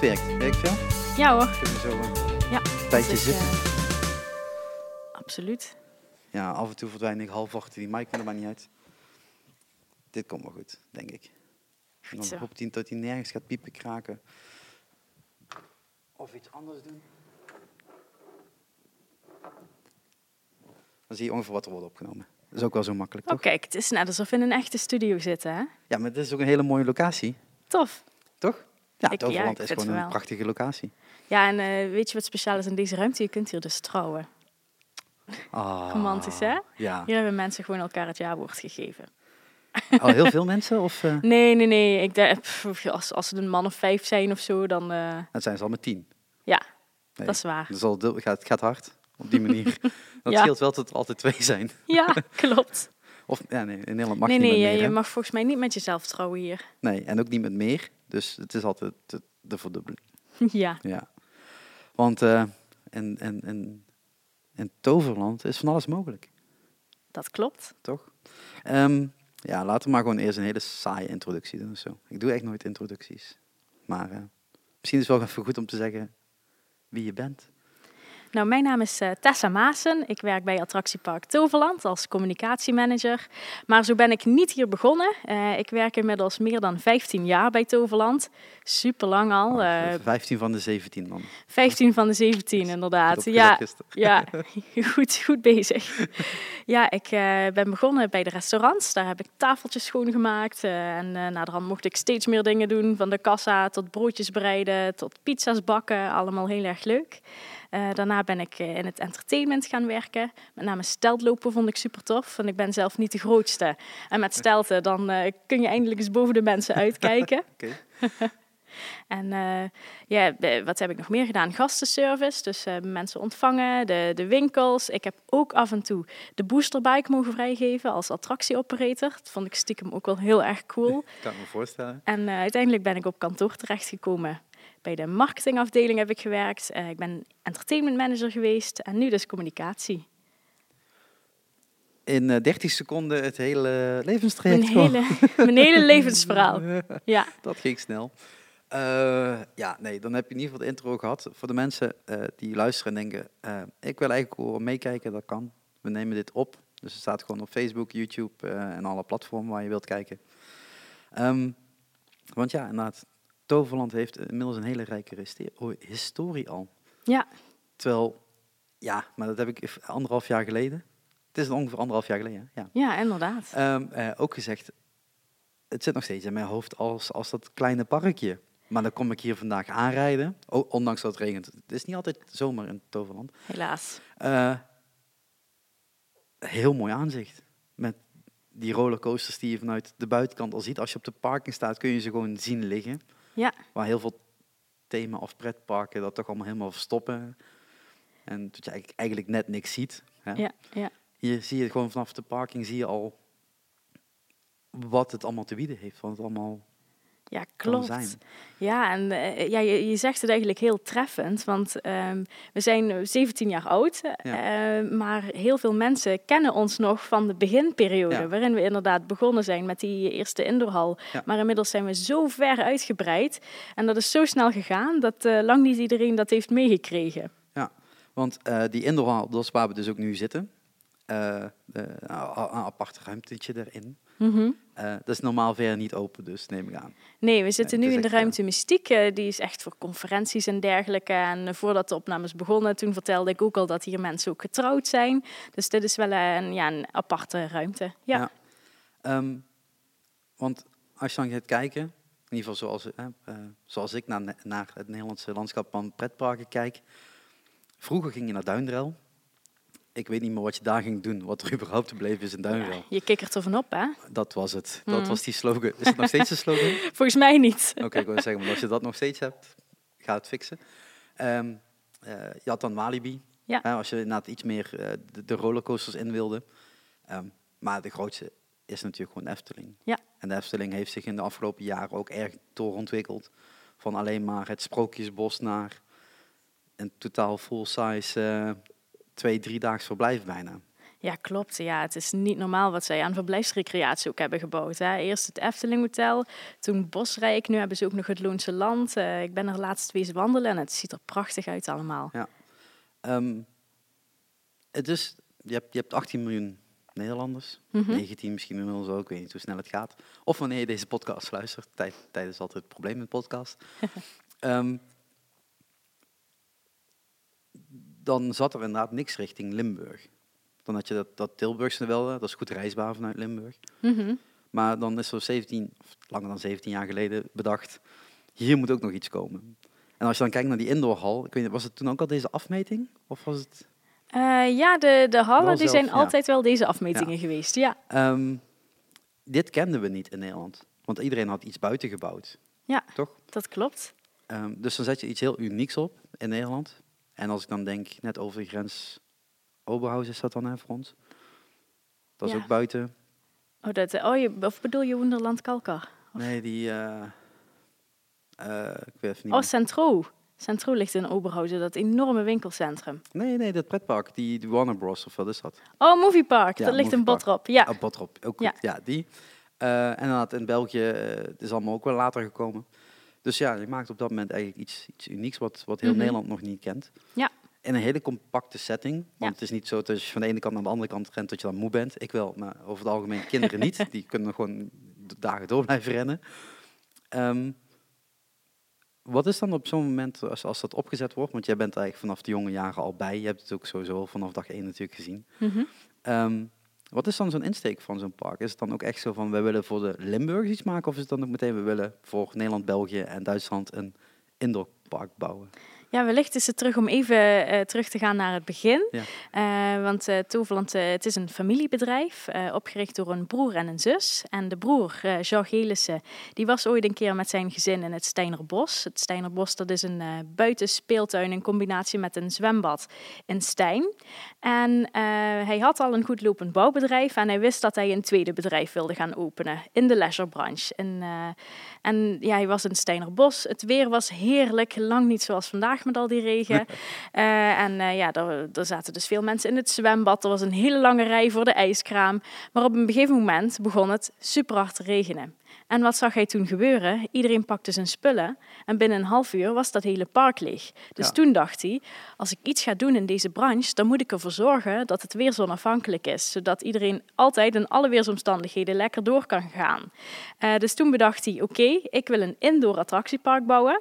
maar dit werkt. Werkt veel? Ja hoor. Kunnen zo eh, Ja. een tijdje Dus, zitten? eh, absoluut. Ja, af en toe verdwijn ik half achter die mic, maar dat maakt niet uit. Dit komt wel goed, denk ik. En dan hoopt hij dat hij nergens gaat piepen, kraken. Of iets anders doen. Dan zie je ongeveer wat er wordt opgenomen. Dat is ook wel zo makkelijk, Oh toch? kijk, het is net alsof we in een echte studio zitten, hè? Ja, maar dit is ook een hele mooie locatie, Tof. toch? Ja, Ik- Toverland ja, is gewoon het een prachtige locatie. Ja, en eh, weet je wat speciaal is in deze ruimte? Je kunt hier dus trouwen. Ah, Romantisch, hè? Ja. Hier hebben mensen gewoon elkaar het jaarwoord gegeven. Al heel veel mensen? Of, eh Nee, nee, nee. Ik denk, pff, als, als het een man of vijf zijn of zo, dan... eh, dat zijn ze al met tien. ja, Nee, dat is waar. al deel- gaat, het gaat hard, op die manier. Dat Ja. scheelt wel dat er altijd twee zijn. Ja, klopt. Of, ja, nee, in Nederland mag nee, niet nee, je, meer, je hè? mag volgens mij niet met jezelf trouwen hier. Nee, en ook niet met meer. Dus het is altijd de, de verdubbeling. ja, Ja. Want eh in, in, in, in Toverland is van alles mogelijk, dat klopt. toch? Ehm, ja, laten we maar gewoon eerst een hele saaie introductie doen of zo. Ik doe echt nooit introducties. Maar eh, misschien is het wel even goed om te zeggen wie je bent. Nou, mijn naam is eh, Tessa Maassen. Ik werk bij Attractiepark Toverland als communicatiemanager. Maar zo ben ik niet hier begonnen. Eh, ik werk inmiddels meer dan 15 jaar bij Toverland. Super lang al. eh, 15 van de 17 dan. 15 van de 17 inderdaad. Ja, ja goed, goed bezig. Ja, ik eh, ben begonnen bij de restaurants. Daar heb ik tafeltjes schoongemaakt. eh en eh naderhand mocht ik steeds meer dingen doen. Van de kassa tot broodjes bereiden, tot pizza's bakken. Allemaal heel erg leuk. Eh, daarna ben ik eh, in het entertainment gaan werken. Met name steltlopen vond ik super tof. Want ik ben zelf niet de grootste. En met stelten dan eh, kun je eindelijk eens boven de mensen uitkijken. En ja, wat heb ik nog meer gedaan? Gastenservice, dus mensen ontvangen, de, de winkels. Ik heb ook af en toe de boosterbike mogen vrijgeven als attractieoperator. Dat vond ik stiekem ook wel heel erg cool. Kan ik me voorstellen. En uiteindelijk ben ik op kantoor terechtgekomen. Bij de marketingafdeling heb ik gewerkt. Eh, ik ben entertainment manager geweest en nu dus communicatie. In eh, 30 seconden het hele Mijn levenstraject. gewoon. hele, mijn hele levensverhaal. Ja, Dat ging snel. Eh, ja, nee, dan heb je in ieder geval de intro gehad. Voor de mensen eh, die luisteren en denken, eh, ik wil eigenlijk wel meekijken, dat kan. We nemen dit op. Dus het staat gewoon op Facebook, YouTube eh, en alle platformen waar je wilt kijken. Ehm, want ja, inderdaad, Toverland heeft inmiddels een hele rijke reste- o- historie al. ja, Terwijl, ja, maar dat heb ik anderhalf jaar geleden. Het is ongeveer anderhalf jaar geleden, ja. ja, inderdaad. Ehm, eh, ook gezegd, het zit nog steeds in mijn hoofd als, als dat kleine parkje. Maar dan kom ik hier vandaag aanrijden, ondanks dat het regent. Het is niet altijd zomer in Toverland. Helaas. Eh, heel mooi aanzicht. Met die rollercoasters die je vanuit de buitenkant al ziet. Als je op de parking staat, kun je ze gewoon zien liggen. Ja. Waar heel veel thema- of pretparken dat toch allemaal helemaal verstoppen. En dat je eigenlijk, eigenlijk net niks ziet. Hè? Ja, ja. Hier zie je gewoon vanaf de parking zie je al wat het allemaal te bieden heeft. Wat het allall Ja, kan klopt. zijn. Ja, en eh, ja, je, je zegt het eigenlijk heel treffend, want ehm, we zijn eh, 17 jaar oud, eh, maar heel veel mensen kennen ons nog van de beginperiode, Ja. waarin we inderdaad begonnen zijn met die eerste indoorhal. Ja. Maar inmiddels zijn we zo ver uitgebreid en dat is zo snel gegaan dat eh, lang niet iedereen dat heeft meegekregen. Want eh, die indoorhal, dat is waar we dus ook nu zitten. Een apart ruimtetje erin. Mhm. Eh, dat is normaal verder niet open, dus neem ik aan. Nee, we zitten nu in de ruimte mystiek. eh, die is echt voor conferenties en dergelijke. En eh, voordat de opnames begonnen, toen vertelde ik ook al dat hier mensen ook getrouwd zijn. Dus dit is wel een, ja, een aparte ruimte. Ja, Ja. Ehm, want als je dan gaat kijken, in ieder geval zoals, eh, eh, zoals ik naar, naar het Nederlandse landschap van pretparken kijk. Vroeger ging je naar Duindrel. Ik weet niet meer wat je daar ging doen, wat er überhaupt te beleven is in Duindrel. Ja, je kikkert er van op, hè? Dat was het. Dat Mm. was die slogan. Is het nog steeds een slogan? Volgens mij niet. Oké, ik wil zeggen, maar als je dat nog steeds hebt, ga het fixen. Eh, je had dan Walibi. Ja. hè, als je inderdaad iets meer eh, de, de rollercoasters in wilde. Ehm, maar de grootste is natuurlijk gewoon Efteling. Ja. En de Efteling heeft zich in de afgelopen jaren ook erg doorontwikkeld. Van alleen maar het Sprookjesbos naar een totaal full-size eh twee, drie daags verblijf bijna. Ja, klopt. Ja, het is niet normaal wat zij aan verblijfsrecreatie ook hebben gebouwd. Hè. Eerst het Efteling Hotel, toen Bosrijk. Nu hebben ze ook nog het Loonse Land. Eh, ik ben er laatst wezen wandelen en het ziet er prachtig uit allemaal. Ehm, het is, je, hebt, je hebt 18 miljoen Nederlanders, Mhm. 19 misschien inmiddels ook, ik weet niet hoe snel het gaat. Of wanneer je deze podcast luistert, tijd, tijd is altijd het probleem met podcast. Ehm, dan zat er inderdaad niks richting Limburg. Dan had je dat, dat Tilburgse wel, dat is goed reisbaar vanuit Limburg. Mhm. Maar dan is er 17, of langer dan 17 jaar geleden bedacht, hier moet ook nog iets komen. En als je dan kijkt naar die indoorhal, ik weet niet, was het toen ook al deze afmeting? Of was het... Eh, ja, de, de hallen die zelf, zijn ja. altijd wel deze afmetingen geweest. Ja, Ehm, dit kenden we niet in Nederland. Want iedereen had iets buiten gebouwd. Ja. Toch? dat klopt. Ehm, dus dan zet je iets heel unieks op in Nederland. En als ik dan denk, net over de grens Oberhausen is dat dan hè, voor ons. Dat is Ja. ook buiten. Oh, dat, oh je, of bedoel je Wonderland Kalkar? Nee, die... eh, eh, ik weet even niet. Oh. Centro. Centro ligt in Oberhausen, dat enorme winkelcentrum. Nee, nee, dat pretpark. Die, die Warner Bros. of wat is dat? Oh, Movie Park. Ja, dat ligt in. Botrop. Ja. Ah, Botrop, ook Ja. goed. Ja, die. Eh, en inderdaad, in België eh, het is allemaal ook wel later gekomen. Dus ja, je maakt op dat moment eigenlijk iets, iets unieks wat, wat heel Mhm. Nederland nog niet kent. Ja. In een hele compacte setting. Want Ja. het is niet zo dat je van de ene kant naar de andere kant rent dat je dan moe bent. Ik wel, maar over het algemeen kinderen niet. Die kunnen gewoon de dagen door blijven rennen. Ehm, wat is dan op zo'n moment, als, als dat opgezet wordt, want jij bent eigenlijk vanaf de jonge jaren al bij, je hebt het ook sowieso vanaf dag één natuurlijk gezien. Mhm. Ehm, wat is dan zo'n insteek van zo'n park? Is het dan ook echt zo van, wij willen voor de Limburgers iets maken? Of is het dan ook meteen, we willen voor Nederland, België en Duitsland een indoorpark bouwen? Ja, wellicht is het terug om even eh, terug te gaan naar het begin. Ja. Eh, want Toverland, eh, het is een familiebedrijf, opgericht door een broer en een zus. En de broer, Jean Gelissen, die was ooit een keer met zijn gezin in het Steinerbos. Het Steinerbos, dat is een buitenspeeltuin in combinatie met een zwembad in Stein. En hij had al een goed lopend bouwbedrijf en hij wist dat hij een tweede bedrijf wilde gaan openen in de leisurebranche. En, en ja, hij was in het Steinerbos. Het weer was heerlijk, lang niet zoals vandaag met al die regen. Eh, en eh, ja, er, er zaten dus veel mensen in het zwembad. Er was een hele lange rij voor de ijskraam. Maar op een gegeven moment begon het super hard te regenen. En wat zag hij toen gebeuren? Iedereen pakte zijn spullen en binnen een half uur was dat hele park leeg. Dus Ja. toen dacht hij, als ik iets ga doen in deze branche, dan moet ik ervoor zorgen dat het weer zonafhankelijk is. Zodat iedereen altijd in alle weersomstandigheden lekker door kan gaan. Eh, dus toen bedacht hij, oké, ik wil een indoor attractiepark bouwen.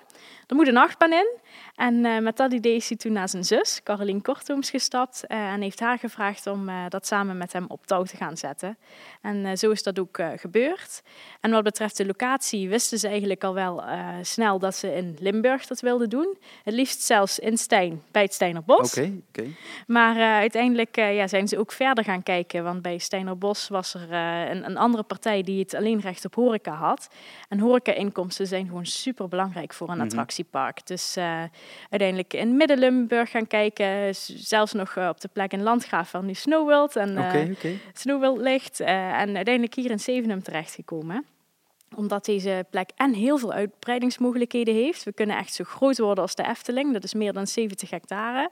Er moet een achtbaan in. En eh, met dat idee is hij toen naar zijn zus, Carolien Kortooms, gestapt. eh, en heeft haar gevraagd om eh, dat samen met hem op touw te gaan zetten. En zo is dat ook gebeurd. En wat betreft de locatie wisten ze eigenlijk al wel snel dat ze in Limburg dat wilden doen. Het liefst zelfs in Stijn, bij het Steinerbos. Oké, oké. Maar uiteindelijk ja, zijn ze ook verder gaan kijken. Want bij Steinerbos was er een, een andere partij die het alleen recht op horeca had. En horeca-inkomsten zijn gewoon super belangrijk voor een Mhm. Attractiepark. Dus eh, uiteindelijk in Midden-Limburg gaan kijken. Zelfs nog eh, op de plek in Landgraaf waar nu Snowworld en eh, Oké, oké. Snowworld ligt. eh, en uiteindelijk hier in Zevenum terechtgekomen omdat deze plek en heel veel uitbreidingsmogelijkheden heeft. We kunnen echt zo groot worden als de Efteling. Dat is meer dan 70 hectare.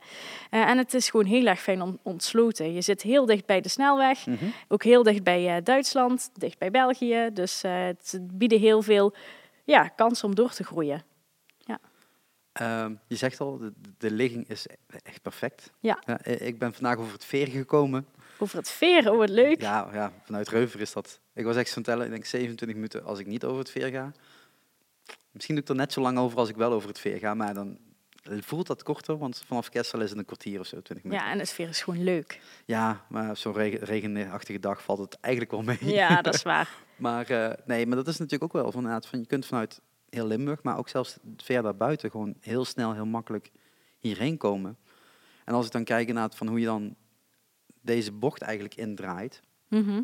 Eh, en het is gewoon heel erg fijn on- ontsloten. Je zit heel dicht bij de snelweg. Mhm. Ook heel dicht bij eh, Duitsland, dicht bij België. Dus eh, het bieden heel veel ja, kansen om door te groeien. Ehm, je zegt al, de, de ligging is echt perfect. Ja. ik ben vandaag over het veer gekomen. Over het veer, oh wat leuk. Ja, ja, vanuit Reuver is dat. Ik was echt zo'n tellen, ik denk 27 minuten als ik niet over het veer ga. Misschien doe ik er net zo lang over als ik wel over het veer ga, maar dan voelt dat korter, want vanaf Kessel is het een kwartier of zo, 20 minuten. Ja, en het veer is gewoon leuk. Ja, maar op zo'n regen, regenachtige dag valt het eigenlijk wel mee. Ja, dat is waar. Maar eh, nee, maar dat is natuurlijk ook wel van, inderdaad, van je kunt vanuit heel Limburg, maar ook zelfs ver daarbuiten gewoon heel snel, heel makkelijk hierheen komen. En als ik dan kijk naar van hoe je dan deze bocht eigenlijk indraait, Mhm.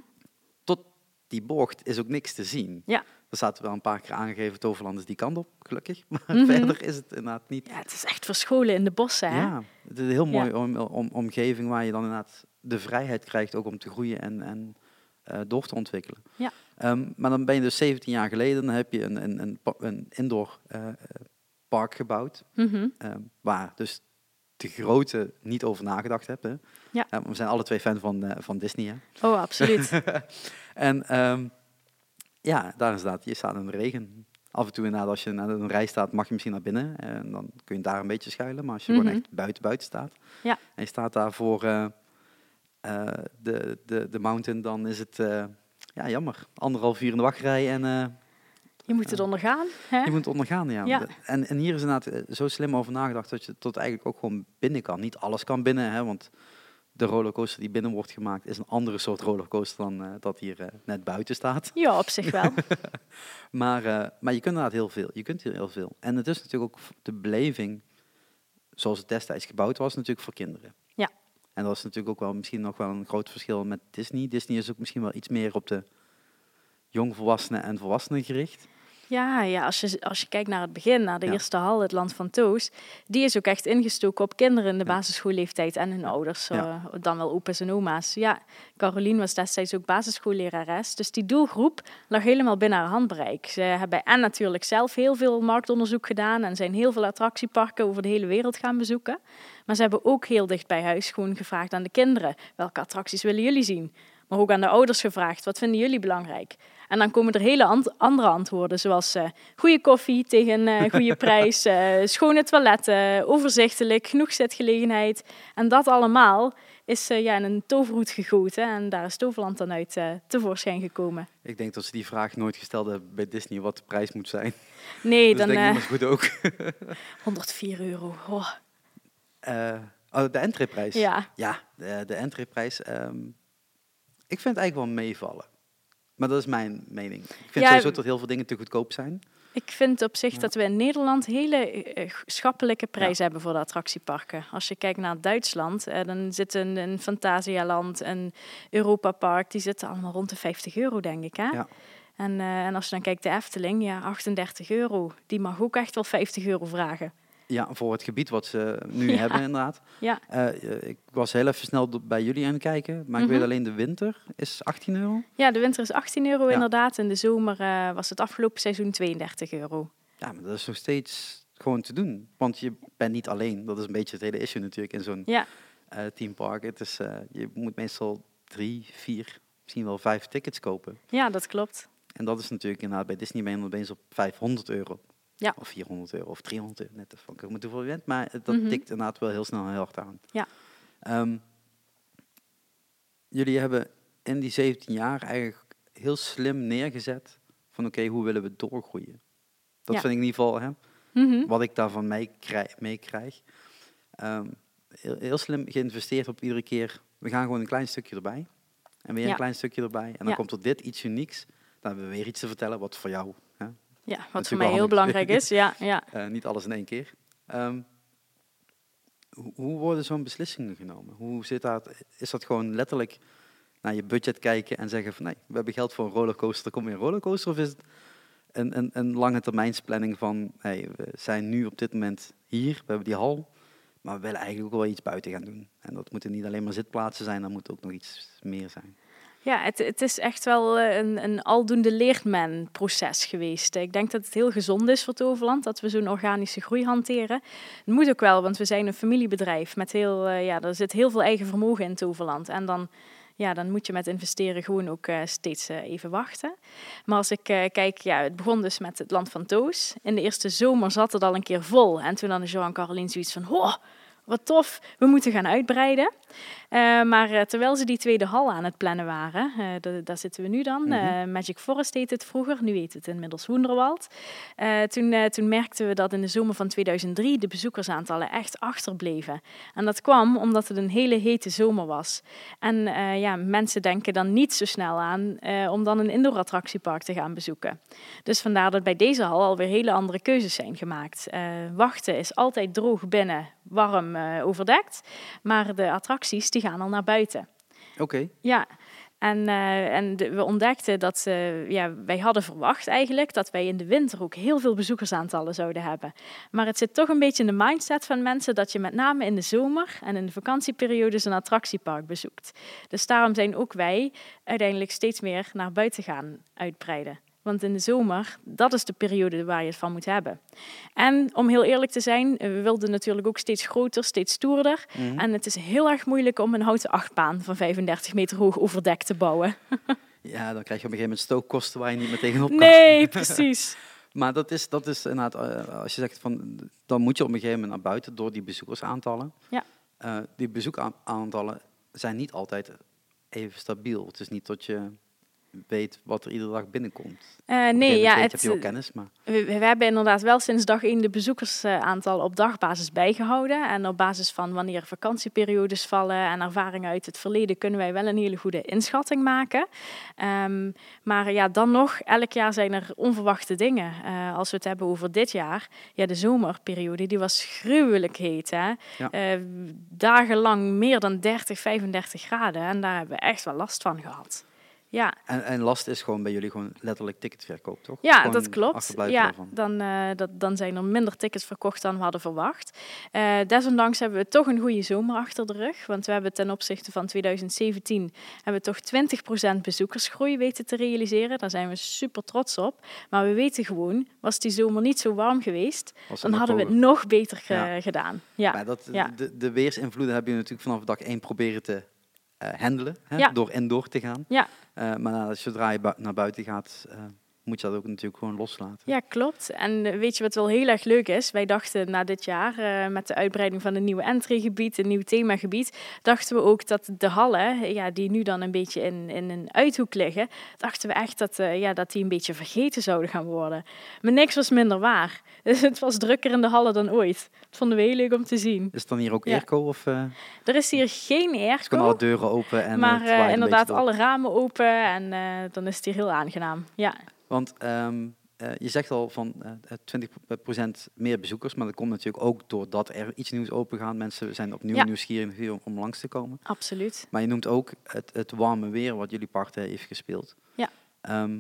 tot die bocht is ook niks te zien. Ja. Er staat wel een paar keer aangegeven, Toverland is die kant op, gelukkig. Maar Mhm. verder is het inderdaad niet. Ja, het is echt verscholen in de bossen, hè? Ja, het is een heel Ja. mooi om, om, omgeving waar je dan inderdaad de vrijheid krijgt ook om te groeien en, en eh, door te ontwikkelen. Ja. Ehm, maar dan ben je dus 17 jaar geleden, dan heb je een, een, een, een indoor eh, park gebouwd, Mhm. ehm, waar dus de grote niet over nagedacht heb. Hè. Ja. Eh, we zijn alle twee fan van, eh, van Disney. Hè. Oh, absoluut. En ehm, ja, daar is inderdaad, je staat in de regen. Af en toe inderdaad, als je naar een rij staat, mag je misschien naar binnen. En dan kun je daar een beetje schuilen. Maar als je Mhm. gewoon echt buiten buiten staat. Ja. En je staat daar voor eh, de, de, de mountain, dan is het ja, jammer. Anderhalf uur in de wachtrij en eh, Je moet het ondergaan. Hè? je moet het ondergaan. Ja. Ja. En, en hier is inderdaad eh, zo slim over nagedacht dat je tot eigenlijk ook gewoon binnen kan. Niet alles kan binnen, hè, want de rollercoaster die binnen wordt gemaakt is een andere soort rollercoaster dan eh, dat hier eh, net buiten staat. Ja, op zich wel. Maar, eh, maar je kunt inderdaad heel veel. Je kunt hier heel veel. En het is natuurlijk ook de beleving, zoals het destijds gebouwd was, natuurlijk voor kinderen. En dat is natuurlijk ook wel misschien nog wel een groot verschil met Disney. Disney is ook misschien wel iets meer op de jongvolwassenen en volwassenen gericht. Ja, ja als, je, als je kijkt naar het begin, naar de Ja. eerste hal, het land van Toos, die is ook echt ingestoken op kinderen in de basisschoolleeftijd en hun ouders, Ja. eh, dan wel opa's en oma's. Ja, Carolien was destijds ook basisschoollerares, dus die doelgroep lag helemaal binnen haar handbereik. Ze hebben en natuurlijk zelf heel veel marktonderzoek gedaan en zijn heel veel attractieparken over de hele wereld gaan bezoeken. Maar ze hebben ook heel dicht bij huis gewoon gevraagd aan de kinderen, welke attracties willen jullie zien? Maar ook aan de ouders gevraagd, wat vinden jullie belangrijk? En dan komen er hele ant- andere antwoorden, zoals eh goede koffie tegen een goede prijs, eh, schone toiletten, overzichtelijk, genoeg zitgelegenheid. En dat allemaal is eh, ja, in een toverhoed gegoten en daar is Toverland dan uit tevoorschijn gekomen. Ik denk dat ze die vraag nooit gesteld hebben bij Disney, wat de prijs moet zijn. Nee, dus dan denk ik, dat is goed ook. 104 euro. Oh, Eh, oh, de entreeprijs. ja, Ja, de, de entreeprijs. ehm, ik vind het eigenlijk wel meevallen. Maar dat is mijn mening. Ik vind Ja, sowieso dat heel veel dingen te goedkoop zijn. ik vind op zich Ja. dat we in Nederland hele eh, schappelijke prijzen hebben voor de attractieparken. Als je kijkt naar Duitsland, eh, dan zit een, een Fantasialand, een Europa Park, die zitten allemaal rond de 50 euro, denk ik. Hè? Ja. En, eh, en als je dan kijkt de Efteling, ja, 38 euro. Die mag ook echt wel 50 euro vragen. Ja, voor het gebied wat ze nu Ja. hebben inderdaad. Ja. Eh, eh, ik was heel even snel bij jullie aan het kijken. Maar ik Mhm. weet alleen de winter is 18 euro. Ja, de winter is 18 euro Ja. inderdaad. En de zomer eh, was het afgelopen seizoen 32 euro. Ja, maar dat is nog steeds gewoon te doen. Want je bent niet alleen. Dat is een beetje het hele issue natuurlijk in zo'n Ja. teampark. Het is, je moet meestal drie, vier, misschien wel vijf tickets kopen. Ja, dat klopt. En dat is natuurlijk inderdaad bij Disney ben je opeens op 500 euro. Ja. Of 400 euro of 300 euro, net afhankelijk van hoeveel je bent. Maar dat Mhm. tikt inderdaad wel heel snel heel hard aan. Ja. Ehm, jullie hebben in die 17 jaar eigenlijk heel slim neergezet van oké, hoe willen we doorgroeien? Dat Ja. vind ik in ieder geval hè, Mhm. wat ik daarvan meekrijg. meekrijg. Ehm, heel, heel slim geïnvesteerd op iedere keer. We gaan gewoon een klein stukje erbij. En weer Ja. een klein stukje erbij. En dan komt er dit iets unieks. Dan hebben we weer iets te vertellen wat voor jou. Ja, wat Natuurlijk voor mij heel belangrijk is. Ja, ja. Eh, niet alles in één keer. Ehm, hoe, worden zo'n beslissingen genomen? Hoe zit dat? Is dat gewoon letterlijk naar je budget kijken en zeggen van nee, we hebben geld voor een rollercoaster, er komt weer een rollercoaster? Of is het een, een, een lange termijnsplanning van hey, we zijn nu op dit moment hier, we hebben die hal, maar we willen eigenlijk ook wel iets buiten gaan doen. En dat moeten niet alleen maar zitplaatsen zijn, dan moet ook nog iets meer zijn. Ja, het, het is echt wel eh, een, een aldoende leert men proces geweest. Ik denk dat het heel gezond is voor Toverland dat we zo'n organische groei hanteren. Het moet ook wel, want we zijn een familiebedrijf met heel, eh, ja, er zit heel veel eigen vermogen in Toverland. En dan, ja, dan moet je met investeren gewoon ook eh, steeds even wachten. Maar als ik kijk, ja, het begon dus met het Land van Toos. In de eerste zomer zat het al een keer vol. En toen hadden Johan en Caroline zoiets van, oh, wat tof, we moeten gaan uitbreiden. Eh, maar eh, terwijl ze die tweede hal aan het plannen waren, eh, da- daar zitten we nu dan. Mhm. Magic Forest heet het vroeger, nu heet het inmiddels Woenderwald. Eh, toen, toen merkten we dat in de zomer van 2003 de bezoekersaantallen echt achterbleven. En dat kwam omdat het een hele hete zomer was. En ja, mensen denken dan niet zo snel aan om dan een indoor attractiepark te gaan bezoeken. Dus vandaar dat bij deze hal alweer hele andere keuzes zijn gemaakt. Wachten is altijd droog binnen, warm overdekt. Maar de die gaan al naar buiten. Oké, Ja, en, eh, en de- we ontdekten dat eh, ja, wij hadden verwacht eigenlijk dat wij in de winter ook heel veel bezoekersaantallen zouden hebben. Maar het zit toch een beetje in de mindset van mensen dat je met name in de zomer en in de vakantieperiodes een attractiepark bezoekt. Dus daarom zijn ook wij uiteindelijk steeds meer naar buiten gaan uitbreiden. Want in de zomer, dat is de periode waar je het van moet hebben. En om heel eerlijk te zijn, we wilden natuurlijk ook steeds groter, steeds stoerder. Mhm. En het is heel erg moeilijk om een houten achtbaan van 35 meter hoog overdekt te bouwen. Ja, dan krijg je op een gegeven moment stookkosten waar je niet meteen op kan. Nee, precies. Maar dat is, dat is inderdaad, eh, als je zegt van, dan moet je op een gegeven moment naar buiten door die bezoekersaantallen. Ja. Eh, die bezoekaantallen zijn niet altijd even stabiel. Het is niet dat je weet wat er iedere dag binnenkomt. Eh, nee, ja, het, heb je wel kennis, maar we, we hebben inderdaad wel sinds dag 1 de bezoekersaantal op dagbasis bijgehouden. En op basis van wanneer vakantieperiodes vallen en ervaringen uit het verleden kunnen wij wel een hele goede inschatting maken. Ehm, maar ja, dan nog, elk jaar zijn er onverwachte dingen. Eh, als we het hebben over dit jaar, ja, de zomerperiode, die was gruwelijk heet. Hè? Ja. Eh, dagenlang meer dan 30, 35 graden. En daar hebben we echt wel last van gehad. Ja, En, en last is gewoon bij jullie gewoon letterlijk ticketverkoop, toch? ja, Gewoon dat klopt. Ja, dan, eh, dat, dan zijn er minder tickets verkocht dan we hadden verwacht. Eh, desondanks hebben we toch een goede zomer achter de rug. Want we hebben ten opzichte van 2017 hebben we toch 20% bezoekersgroei weten te realiseren. Daar zijn we super trots op. Maar we weten gewoon, was die zomer niet zo warm geweest, dan hadden we het nog beter Ja. gedaan. Ja. Maar dat, ja. de, de weersinvloeden heb je natuurlijk vanaf dag één proberen te handelen, hè? Ja. door te gaan. Ja. Eh, maar zodra je bui- naar buiten gaat, eh, moet je dat ook natuurlijk gewoon loslaten. Ja, klopt. En eh, weet je wat wel heel erg leuk is? Wij dachten na dit jaar, eh, met de uitbreiding van een nieuwe entrygebied, een nieuw themagebied, dachten we ook dat de hallen, ja, die nu dan een beetje in, in een uithoek liggen, dachten we echt dat, eh, ja, dat die een beetje vergeten zouden gaan worden. Maar niks was minder waar. Dus het was drukker in de hallen dan ooit. Dat vonden we heel leuk om te zien. Is het dan hier ook Ja. airco of uh, Er is hier geen kunnen airco, alle deuren open? En maar inderdaad alle ramen open en dan is het hier heel aangenaam. Ja. Want ehm, eh, je zegt al van eh 20% meer bezoekers, maar dat komt natuurlijk ook doordat er iets nieuws open gaat. Mensen zijn opnieuw Ja. nieuwsgierig hier om, om langs te komen. Absoluut. Maar je noemt ook het, het warme weer wat jullie park heeft gespeeld. Ja. Ehm,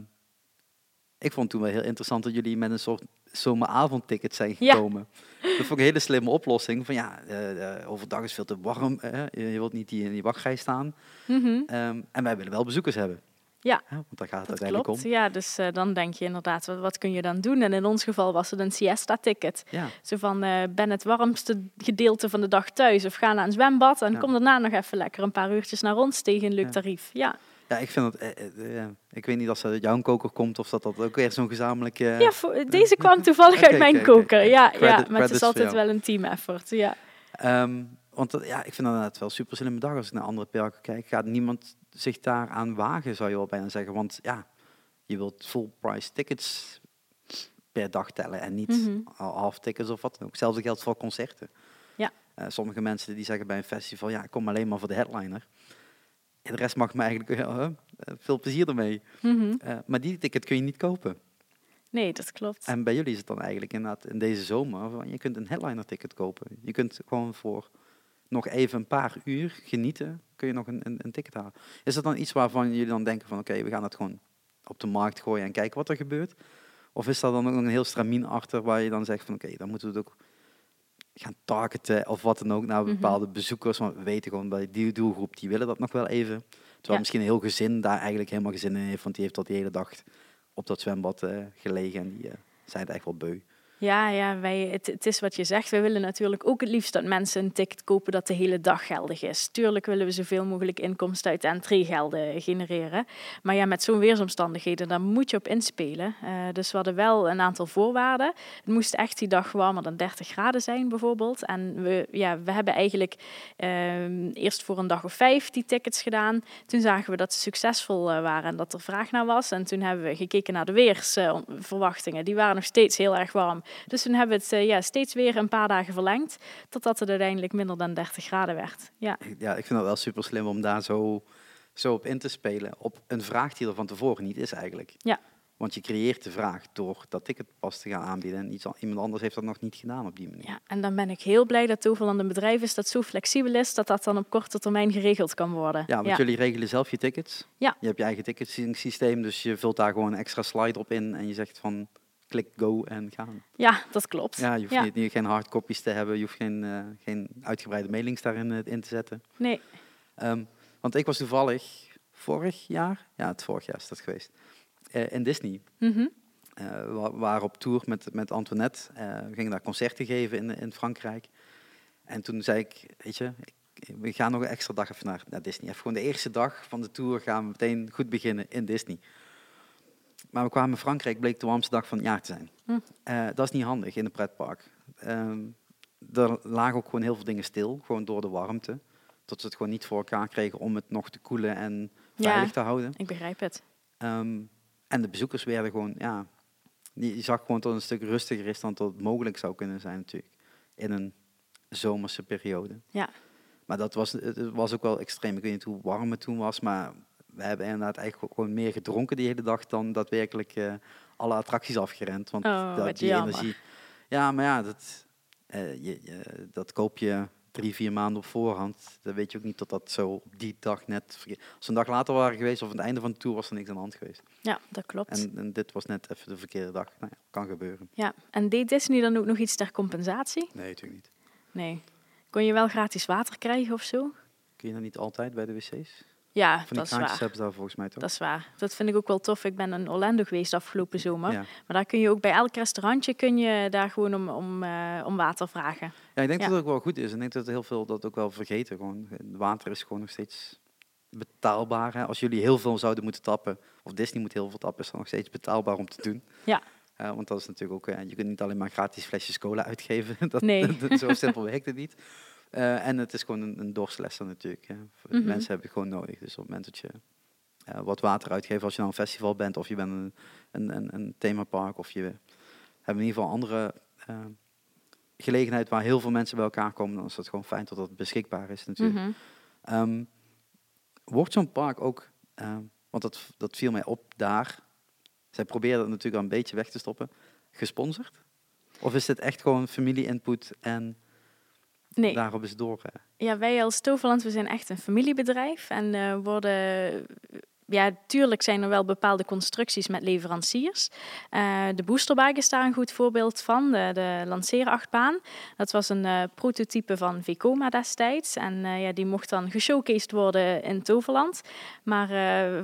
ik vond toen wel heel interessant dat jullie met een soort zomeravondticket zijn Ja. gekomen. Dat vond ik een hele slimme oplossing. Van ja, eh, eh, overdag is veel te warm. eh, je wilt niet die in die wachtrij staan. Mhm. Ehm, en wij willen wel bezoekers hebben. Ja. Hè, want daar gaat het Dat uiteindelijk klopt, om. ja. Dus eh, dan denk je inderdaad, wat, wat kun je dan doen? En in ons geval was het een siesta-ticket. Ja. Zo van, eh, ben het warmste gedeelte van de dag thuis of ga naar een zwembad en Ja. kom daarna nog even lekker een paar uurtjes naar ons tegen een leuk Ja. tarief. Ja, ja, ik vind het... eh, ik weet niet of dat uit jouw koker komt of dat dat ook weer zo'n gezamenlijke... ja voor- deze kwam toevallig uit mijn koker. Ja, Credit- ja, maar het is altijd wel een team effort. Ja. Ehm, want dat- ja, ik vind dat inderdaad wel super slimme dag als ik naar andere parken kijk. Gaat niemand zich daar aan wagen, zou je wel bijna zeggen. Want ja, je wilt full price tickets per dag tellen en niet Mhm. al half tickets of wat dan ook. Hetzelfde geldt voor concerten. Ja. Eh, sommige mensen die zeggen bij een festival, ja, ik kom alleen maar voor de headliner. En de rest mag me eigenlijk eh, veel plezier ermee. Mhm. Eh, maar die ticket kun je niet kopen. Nee, dat klopt. En bij jullie is het dan eigenlijk inderdaad in deze zomer, je kunt een headliner ticket kopen. Je kunt gewoon voor nog even een paar uur genieten, kun je nog een, een, een ticket halen. Is dat dan iets waarvan jullie dan denken van oké, we gaan het gewoon op de markt gooien en kijken wat er gebeurt? Of is daar dan ook nog een heel stramien achter waar je dan zegt van oké, dan moeten we het ook gaan targeten of wat dan ook naar Mhm. bepaalde bezoekers. Want we weten gewoon bij die doelgroep, die willen dat nog wel even. Terwijl Ja. misschien een heel gezin daar eigenlijk helemaal geen zin in heeft, want die heeft dat die hele dag op dat zwembad eh, gelegen en die eh, zijn het echt wel beu. Ja, ja wij, het, is wat je zegt. We willen natuurlijk ook het liefst dat mensen een ticket kopen dat de hele dag geldig is. Tuurlijk willen we zoveel mogelijk inkomsten uit entreegelden genereren. Maar ja, met zo'n weersomstandigheden, daar moet je op inspelen. Eh, dus we hadden wel een aantal voorwaarden. Het moest echt die dag warmer dan 30 graden zijn, bijvoorbeeld. En we, ja, we hebben eigenlijk ehm, eerst voor een dag of vijf die tickets gedaan. Toen zagen we dat ze succesvol eh, waren en dat er vraag naar was. En toen hebben we gekeken naar de weersverwachtingen. die waren nog steeds heel erg warm. Dus toen hebben we het eh, ja, steeds weer een paar dagen verlengd, totdat het uiteindelijk minder dan 30 graden werd. Ja, Ja, ik vind dat wel super slim om daar zo, zo op in te spelen. Op een vraag die er van tevoren niet is eigenlijk. Ja. Want je creëert de vraag door dat ticket pas te gaan aanbieden. En iets, iemand anders heeft dat nog niet gedaan op die manier. ja, en dan ben ik heel blij dat Toverland een bedrijf is dat zo flexibel is, dat dat dan op korte termijn geregeld kan worden. Ja, want jullie regelen zelf je tickets. Ja. Je hebt je eigen ticketing-systeem, dus je vult daar gewoon een extra slide op in en je zegt van klik go en gaan. Ja, dat klopt. Ja, je hoeft Ja. Niet, niet- geen hardcopies te hebben, je hoeft geen, eh, geen uitgebreide mailings daarin eh, in te zetten. Nee, Ehm, want ik was toevallig vorig jaar, ja, het vorig jaar is dat geweest, eh, in Disney. Eh, we waren op tour met, met Antoinette. We gingen daar concerten geven in, in Frankrijk. En toen zei ik, weet je, we gaan nog een extra dag even naar, naar Disney. Even gewoon de eerste dag van de tour gaan we meteen goed beginnen in Disney. Maar we kwamen in Frankrijk, bleek de warmste dag van het jaar te zijn. Hm. Eh, dat is niet handig in een pretpark. Ehm, er lagen ook gewoon heel veel dingen stil, gewoon door de warmte. Dat we het gewoon niet voor elkaar kregen om het nog te koelen en Ja. veilig te houden. Ik begrijp het. Ehm, en de bezoekers werden gewoon, ja, je zag gewoon dat het een stuk rustiger is dan dat het mogelijk zou kunnen zijn natuurlijk. In een zomerse periode. Ja. Maar dat was, het was ook wel extreem. Ik weet niet hoe warm het toen was, maar we hebben inderdaad eigenlijk gewoon meer gedronken die hele dag dan daadwerkelijk eh, alle attracties afgerend. Want Oh, dat, die jammer. energie. Ja, maar ja, dat, eh, je, je- dat koop je drie, vier maanden op voorhand. Dan weet je ook niet dat dat zo op die dag net. Als we een dag later waren geweest of aan het einde van de tour was er niks aan de hand geweest. Ja, dat klopt. En, en dit was net even de verkeerde dag. Nou ja, kan gebeuren. Ja, en deed Disney dan ook nog iets ter compensatie? Nee, natuurlijk niet. Nee. Kon je wel gratis water krijgen of zo? Kun je dat niet altijd bij de wc's? Ja, Van die dat is waar. hebben ze daar volgens mij toch? Dat is waar. Dat vind ik ook wel tof. Ik ben in Orlando geweest afgelopen zomer. ja. Maar daar kun je ook bij elk restaurantje kun je daar gewoon om, om, eh, om water vragen. ja, ik denk Ja. dat het ook wel goed is. En ik denk dat heel veel dat ook wel vergeten. Gewoon, water is gewoon nog steeds betaalbaar. Hè? Als jullie heel veel zouden moeten tappen, of Disney moet heel veel tappen, is dat nog steeds betaalbaar om te doen. Ja. Eh, want dat is natuurlijk ook, eh, je kunt niet alleen maar gratis flesjes cola uitgeven. dat, Nee. dat- zo simpel werkt het niet. Eh, en het is gewoon een, een natuurlijk. Hè. Mhm. Mensen hebben het gewoon nodig. Dus op het moment dat je eh, wat water uitgeeft als je naar een festival bent of je bent een, een, een, een themapark of je hebt in ieder geval andere eh, gelegenheid waar heel veel mensen bij elkaar komen, dan is het gewoon fijn dat dat beschikbaar is natuurlijk. Mhm. Ehm, wordt zo'n park ook, want dat, dat viel mij op daar, zij proberen dat natuurlijk al een beetje weg te stoppen, gesponsord? Of is dit echt gewoon familie-input en Nee, daarop is het door? eh? ja, wij als Toverland, we zijn echt een familiebedrijf. En eh, worden... Ja, tuurlijk zijn er wel bepaalde constructies met leveranciers. Eh, de boosterbike is daar een goed voorbeeld van, de, de lanceerachtbaan. Dat was een eh, prototype van Vekoma destijds. En eh, ja, die mocht dan geshowcased worden in Toverland. Maar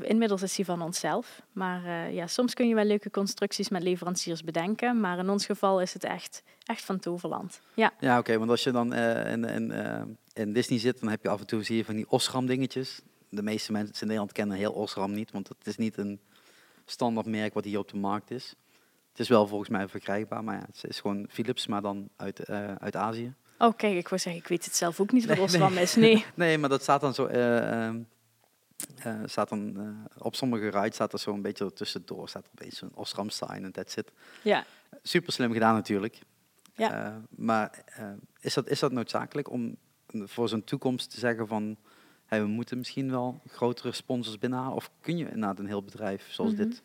inmiddels is die van onszelf. Maar ja, soms kun je wel leuke constructies met leveranciers bedenken. Maar in ons geval is het echt, echt van Toverland. Ja, Ja, oké, want als je dan in, in Disney zit, dan heb je af en toe zie je van die Osram dingetjes. De meeste mensen in Nederland kennen heel Osram niet, want het is niet een standaard merk wat hier op de markt is. Het is wel volgens mij verkrijgbaar, maar ja, het is gewoon Philips, maar dan uit, eh, uit Azië. Oh, kijk, ik wou zeggen, ik weet het zelf ook niet wat Nee, Osram is. Nee. Nee, maar dat staat dan zo. eh, ehm, eh, staat dan, op sommige rides staat er zo een beetje tussendoor. Staat er een zo'n Osram sign en that's it. Ja. Super slim gedaan natuurlijk. Ja. Maar is, dat, is dat noodzakelijk om voor zo'n toekomst te zeggen van... Hey, we moeten misschien wel grotere sponsors binnenhalen? Of kun je inderdaad een heel bedrijf zoals Mhm. dit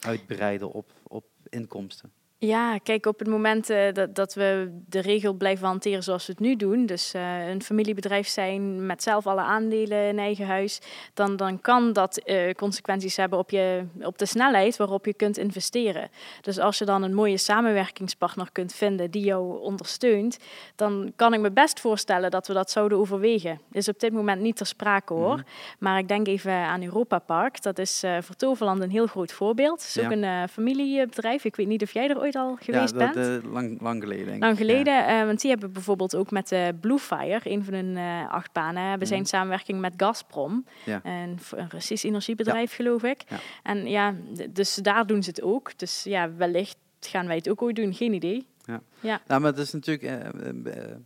uitbreiden op, op inkomsten? Ja, kijk, op het moment eh, dat, dat we de regel blijven hanteren zoals we het nu doen, dus eh, een familiebedrijf zijn met zelf alle aandelen in eigen huis, dan, dan kan dat eh, consequenties hebben op, je, op de snelheid waarop je kunt investeren. Dus als je dan een mooie samenwerkingspartner kunt vinden die jou ondersteunt, dan kan ik me best voorstellen dat we dat zouden overwegen. Is op dit moment niet ter sprake hoor, Mhm. maar ik denk even aan Europa Park. Dat is voor Toverland een heel groot voorbeeld. Het is ook een familiebedrijf. Ik weet niet of jij er ooit al geweest ja, dat, eh, lang, lang geleden denk ik. Lang Ja. geleden, eh, want die hebben bijvoorbeeld ook met de Blue Fire, een van hun acht banen, hebben Mhm. een samenwerking met Gazprom, Ja. een, een Russisch energiebedrijf geloof ik. Ja. En ja, dus daar doen ze het ook. Dus ja, wellicht gaan wij het ook ooit doen, geen idee. Nou, maar het is natuurlijk eh, eh, eh,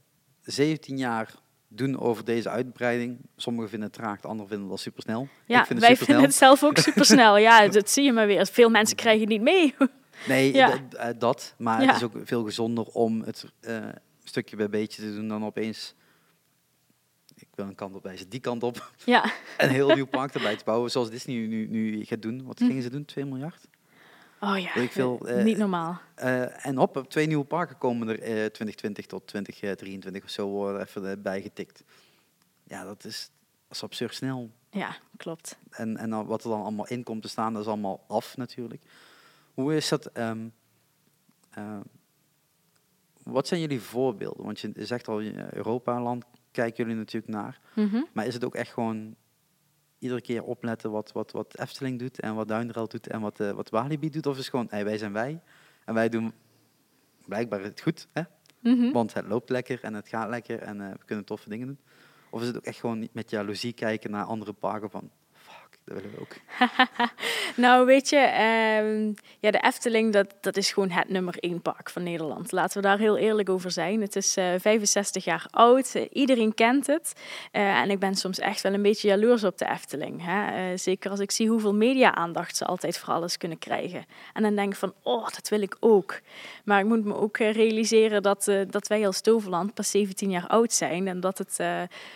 17 jaar doen over deze uitbreiding. Sommigen vinden het traag, de anderen vinden het wel supersnel. Ja, ik vind wij het vinden supersnel. het zelf ook supersnel. ja, dat zie je maar weer. Veel mensen krijgen het niet mee. Nee, Ja. eh, dat. Maar Ja. het is ook veel gezonder om het eh, stukje bij beetje te doen dan opeens... Ik wil een kant op wijzen, die kant op. ja, Een heel nieuw park erbij te bouwen, zoals Disney nu, nu gaat doen. Wat Hm. gingen ze doen? 2 miljard? oh ja, Weet ik veel, eh, niet normaal. En op, twee nieuwe parken komen er eh 2020 tot 2023 of zo worden even bijgetikt. Ja, dat is, dat is absurd snel. Ja, klopt. En, en wat er dan allemaal in komt te staan, dat is allemaal af natuurlijk. Hoe is dat? ehm, eh, wat zijn jullie voorbeelden? Want je zegt al, eh, Europa-land kijken jullie natuurlijk naar. Mhm. Maar is het ook echt gewoon iedere keer opletten wat, wat, wat Efteling doet en wat Duinderel doet en wat, uh, wat Walibi doet? Of is het gewoon, hey, wij zijn wij en wij doen blijkbaar het goed, hè? Mhm. want het loopt lekker en het gaat lekker en eh, we kunnen toffe dingen doen? Of is het ook echt gewoon niet met jaloezie kijken naar andere parken van, dat willen we ook? nou, weet je, ehm, ja, de Efteling, dat, dat is gewoon het nummer één park van Nederland. Laten we daar heel eerlijk over zijn. Het is uh, 65 jaar oud, uh, iedereen kent het. Uh, en ik ben soms echt wel een beetje jaloers op de Efteling. Hè? zeker als ik zie hoeveel media-aandacht ze altijd voor alles kunnen krijgen. En dan denk ik van, oh, dat wil ik ook. Maar ik moet me ook realiseren dat, dat wij als Toverland pas 17 jaar oud zijn. En dat het,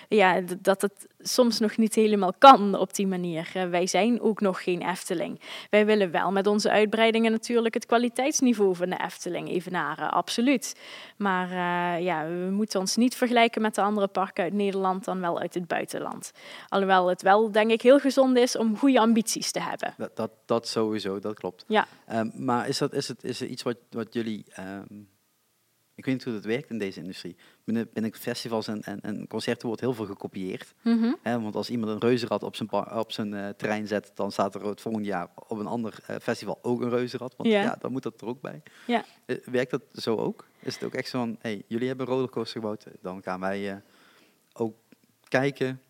ja, dat het soms nog niet helemaal kan op die manier. wij zijn ook nog geen Efteling. Wij willen wel met onze uitbreidingen natuurlijk het kwaliteitsniveau van de Efteling evenaren, absoluut. Maar uh, ja, we moeten ons niet vergelijken met de andere parken uit Nederland dan wel uit het buitenland. Alhoewel het wel, denk ik, heel gezond is om goede ambities te hebben. Dat, dat, dat sowieso, dat klopt. Ja. Um, maar is, dat, is, het, is er iets wat, wat jullie... Um ik weet niet hoe dat werkt in deze industrie. Binnen, binnen festivals en, en, en, concerten wordt heel veel gekopieerd. Mm -hmm. want als iemand een reuzenrad op zijn, op zijn uh, terrein zet, dan staat er het volgende jaar op een ander uh, festival ook een reuzenrad. Want ja. ja. dan moet dat er ook bij. Uh, werkt dat zo ook? Is het ook echt zo van, hey, jullie hebben een rollercoaster gebouwd, dan gaan wij ook kijken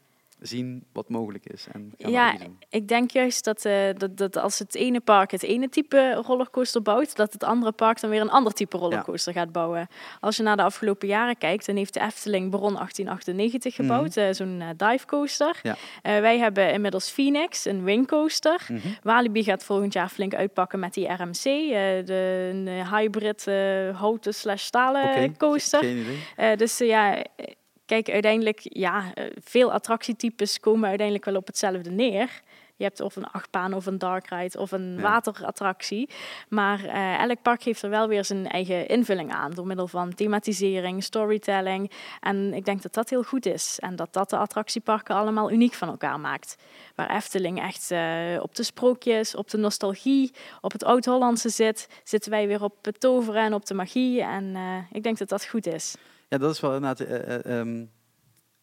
zien wat mogelijk is. En ja, ik denk juist dat, uh, dat, dat als het ene park het ene type rollercoaster bouwt, dat het andere park dan weer een ander type rollercoaster ja. gaat bouwen. Als je naar de afgelopen jaren kijkt, dan heeft de Efteling Baron 1898 gebouwd, mm -hmm. uh, zo'n uh, divecoaster. Ja. wij hebben inmiddels Phoenix, een wingcoaster. Mm -hmm. Walibi gaat volgend jaar flink uitpakken met die RMC, de een hybrid houten slash stalen okay. coaster. Dus ja kijk, uiteindelijk, ja, veel attractietypes komen uiteindelijk wel op hetzelfde neer. Je hebt of een achtbaan of een dark ride of een Ja. waterattractie. Maar eh, elk park heeft er wel weer zijn eigen invulling aan. Door middel van thematisering, storytelling. En ik denk dat dat heel goed is. En dat dat de attractieparken allemaal uniek van elkaar maakt. Waar Efteling echt eh, op de sprookjes, op de nostalgie, op het oud-Hollandse zit. Zitten wij weer op het toveren en op de magie. En eh, ik denk dat dat goed is. Ja, dat is wel inderdaad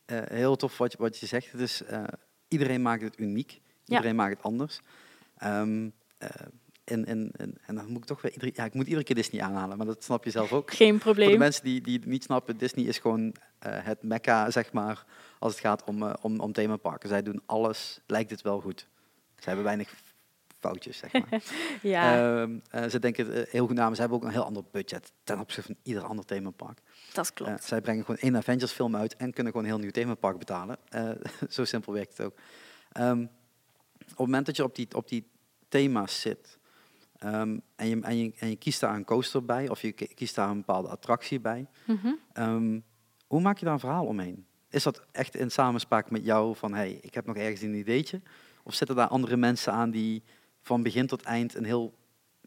eh, heel tof wat je, wat je zegt. Eh, iedereen maakt het uniek. Iedereen maakt het anders. Ehm, eh, en, en, en, en dan moet ik toch weer iedere, ja, ik moet iedere keer Disney aanhalen, maar dat snap je zelf ook. Geen Voor de probleem. mensen die, die het niet snappen, Disney is gewoon het mekka, zeg maar, als het gaat om, eh, om, om themaparken. Zij doen alles, lijkt het wel goed. Ze hebben weinig foutjes, zeg maar. Ja, Ehm, eh, ze denken eh, heel goed na, maar ze hebben ook een heel ander budget ten opzichte van ieder ander themapark. dat klopt. Eh, zij brengen gewoon één Avengers film uit en kunnen gewoon een heel nieuw themapark betalen. Zo simpel werkt het ook. Ehm, op het moment dat je op die, op die thema's zit ehm, en, je, en, je, en je kiest daar een coaster bij of je ki- kiest daar een bepaalde attractie bij, Mhm. hoe maak je daar een verhaal omheen? Is dat echt in samenspraak met jou van hey, ik heb nog ergens een ideetje? Of zitten daar andere mensen aan die van begin tot eind een heel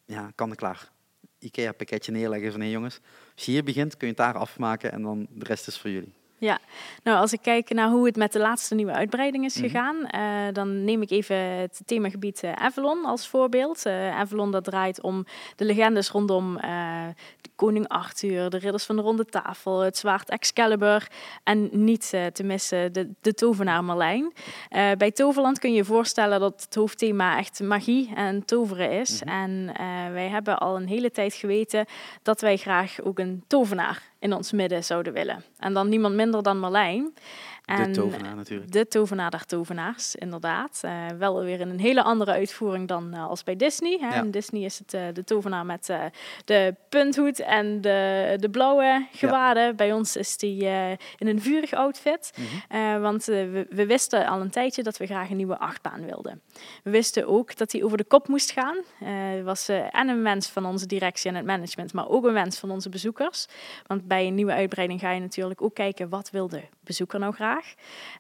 ja, kan klaar IKEA pakketje neerleggen van hé jongens, als je hier begint kun je het daar afmaken en dan de rest is voor jullie. Nou, als ik kijk naar hoe het met de laatste nieuwe uitbreiding is Mhm. gegaan, eh, dan neem ik even het themagebied eh, Avalon als voorbeeld. Eh, Avalon dat draait om de legendes rondom koning Arthur, de ridders van de ronde tafel, het zwaard Excalibur en niet te missen de, de tovenaar Merlijn. Bij Toverland kun je je voorstellen dat het hoofdthema echt magie en toveren is. Mhm. En wij hebben al een hele tijd geweten dat wij graag ook een tovenaar in ons midden zouden willen. En dan niemand minder dan De En, tovenaar natuurlijk. De tovenaar der tovenaars, inderdaad. Eh, wel weer in een hele andere uitvoering dan eh, als bij Disney. Hè. Ja. In Disney is het eh, de tovenaar met de punthoed en de, de blauwe gewaden. Bij ons is die in een vurig outfit. Mhm. Want we, we wisten al een tijdje dat we graag een nieuwe achtbaan wilden. We wisten ook dat die over de kop moest gaan. Het was en een wens van onze directie en het management, maar ook een wens van onze bezoekers. Want bij een nieuwe uitbreiding ga je natuurlijk ook kijken wat wil de bezoeker nou graag.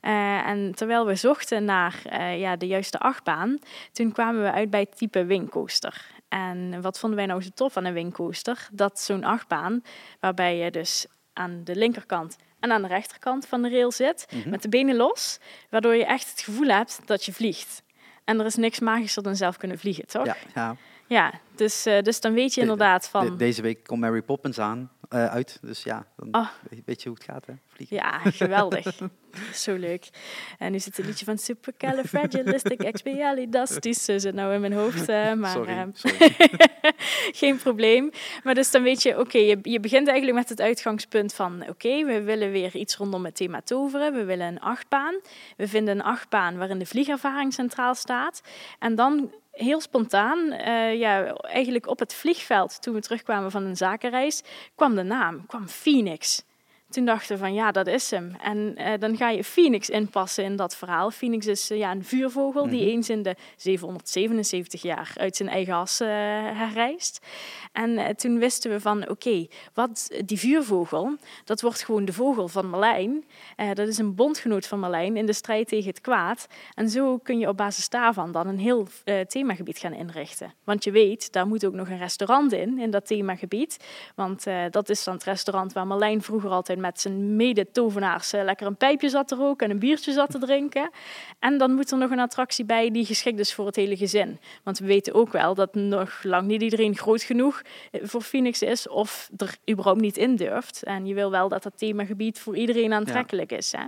Eh, en terwijl we zochten naar eh, ja, de juiste achtbaan, toen kwamen we uit bij het type wingcoaster. En wat vonden wij nou zo tof aan een wingcoaster? Dat zo'n achtbaan, waarbij je dus aan de linkerkant en aan de rechterkant van de rail zit, Mhm. met de benen los, waardoor je echt het gevoel hebt dat je vliegt. En er is niks magischer dan zelf kunnen vliegen, toch? Ja, ja. Ja, dus, eh, dus dan weet je De- inderdaad van... De- deze week komt Mary Poppins aan. eh, uit. Dus ja, dan Oh. weet, je hoe het gaat, hè? Vliegen. Ja, geweldig. Zo leuk. En nu zit het liedje van Supercalifragilisticexpialidastis eh, zit nou in mijn hoofd. eh, maar sorry, eh, sorry. geen probleem. Maar dus dan weet je, oké, je, je begint eigenlijk met het uitgangspunt van, oké, we willen weer iets rondom het thema toveren. We willen een achtbaan. We vinden een achtbaan waarin de vliegervaring centraal staat. En dan heel spontaan, ja, eigenlijk op het vliegveld, toen we terugkwamen van een zakenreis, kwam de naam, kwam Phoenix. Toen dachten we van ja, dat is hem. En eh, dan ga je Phoenix inpassen in dat verhaal. Phoenix is eh, ja, een vuurvogel die Mhm. eens in de 777 jaar uit zijn eigen as herrijst. En toen wisten we van oké, wat die vuurvogel, dat wordt gewoon de vogel van Marlijn. Dat is een bondgenoot van Marlijn in de strijd tegen het kwaad. En zo kun je op basis daarvan dan een heel themagebied gaan inrichten. Want je weet, daar moet ook nog een restaurant in, in dat themagebied. Want dat is dan het restaurant waar Marlijn vroeger altijd met zijn mede-tovenaars eh, lekker een pijpje zat te roken en een biertje zat te drinken. En dan moet er nog een attractie bij die geschikt is voor het hele gezin. Want we weten ook wel dat nog lang niet iedereen groot genoeg eh, voor Phoenix is of er überhaupt niet in durft. En je wil wel dat dat themagebied voor iedereen aantrekkelijk is. Hè?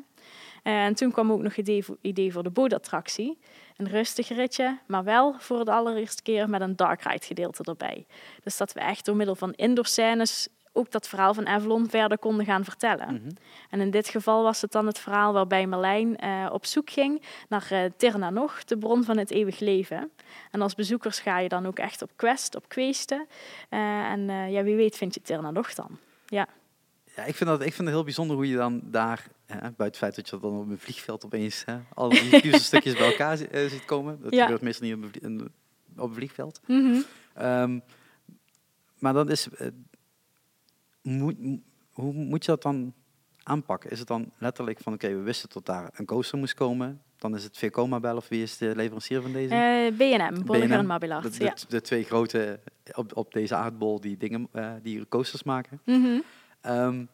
Eh, En toen kwam ook nog het idee voor, idee voor de bootattractie. Een rustig ritje, maar wel voor de allereerste keer met een dark ride gedeelte erbij. Dus dat we echt door middel van indoor scènes ook dat verhaal van Avalon verder konden gaan vertellen. Mhm. En in dit geval was het dan het verhaal waarbij Marlijn eh, op zoek ging naar Tirna nog, de bron van het eeuwig leven. En als bezoekers ga je dan ook echt op quest, op kweesten. Eh, en ja, wie weet vind je Tirna nog dan. Ja, ik vind, dat, ik vind het heel bijzonder hoe je dan daar, hè, buiten het feit dat je dan op een vliegveld opeens hè, al die puzzelstukjes bij elkaar zi- ziet komen. Dat Ja. gebeurt meestal niet op een, op vliegveld. Mhm. Ehm, maar dan is, moet, hoe moet je dat dan aanpakken? Is het dan letterlijk van, oké, we wisten tot daar een coaster moest komen. Dan is het Vekoma bel of wie is de leverancier van deze? Eh, B&M, Bolliger en Mabillard. de, de, Ja. de twee grote op, op deze aardbol die dingen, eh, die coasters maken. Mhm. Ehm,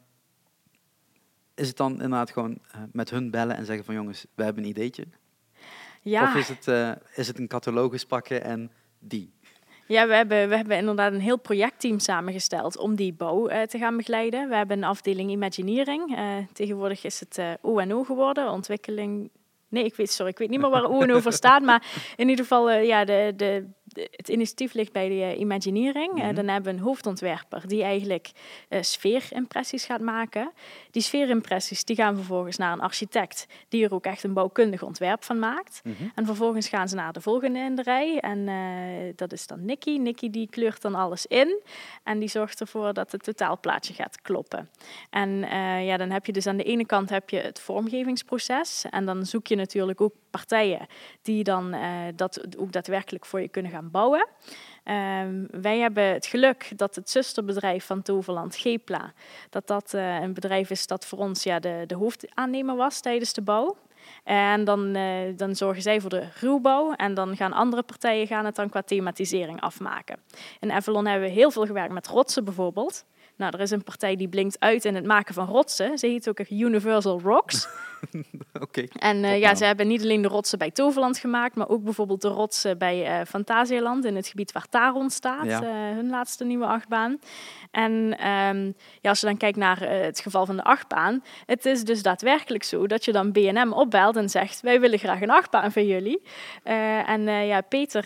is het dan inderdaad gewoon eh, met hun bellen en zeggen van jongens, we hebben een ideetje? ja. Of is het, is het een catalogus pakken en die? Ja, we hebben, we hebben inderdaad een heel projectteam samengesteld om die bouw eh, te gaan begeleiden. We hebben een afdeling Imagineering. Eh, tegenwoordig is het eh O&O geworden, ontwikkeling... Nee, ik weet, sorry, ik weet niet meer waar O&O voor staat, maar in ieder geval, ja, de, de- het initiatief ligt bij de eh, Imagineering. Eh, Mhm. dan hebben we een hoofdontwerper die eigenlijk eh, sfeerimpressies gaat maken. Die sfeerimpressies die gaan vervolgens naar een architect die er ook echt een bouwkundig ontwerp van maakt. Mhm. En vervolgens gaan ze naar de volgende in de rij. En dat is dan Nikki. Nikki die kleurt dan alles in. En die zorgt ervoor dat het totaalplaatje gaat kloppen. En ja, dan heb je dus aan de ene kant heb je het vormgevingsproces. En dan zoek je natuurlijk ook partijen die dan dat ook daadwerkelijk voor je kunnen gaan bouwen. Ehm, wij hebben het geluk dat het zusterbedrijf van Toverland, Gepla, dat dat eh, een bedrijf is dat voor ons ja, de, de hoofdaannemer was tijdens de bouw. En dan, eh, dan zorgen zij voor de ruwbouw en dan gaan andere partijen gaan het dan qua thematisering afmaken. In Avalon hebben we heel veel gewerkt met rotsen bijvoorbeeld. Nou, er is een partij die blinkt uit in het maken van rotsen. Ze heet ook Universal Rocks. Oké. En eh, ja, ze hebben niet alleen de rotsen bij Toverland gemaakt, maar ook bijvoorbeeld de rotsen bij eh Fantasialand in het gebied waar Taron staat, Ja. eh, hun laatste nieuwe achtbaan. En ehm, ja, als je dan kijkt naar het geval van de achtbaan, het is dus daadwerkelijk zo dat je dan B&M opbelt en zegt, wij willen graag een achtbaan van jullie. En ja, Peter,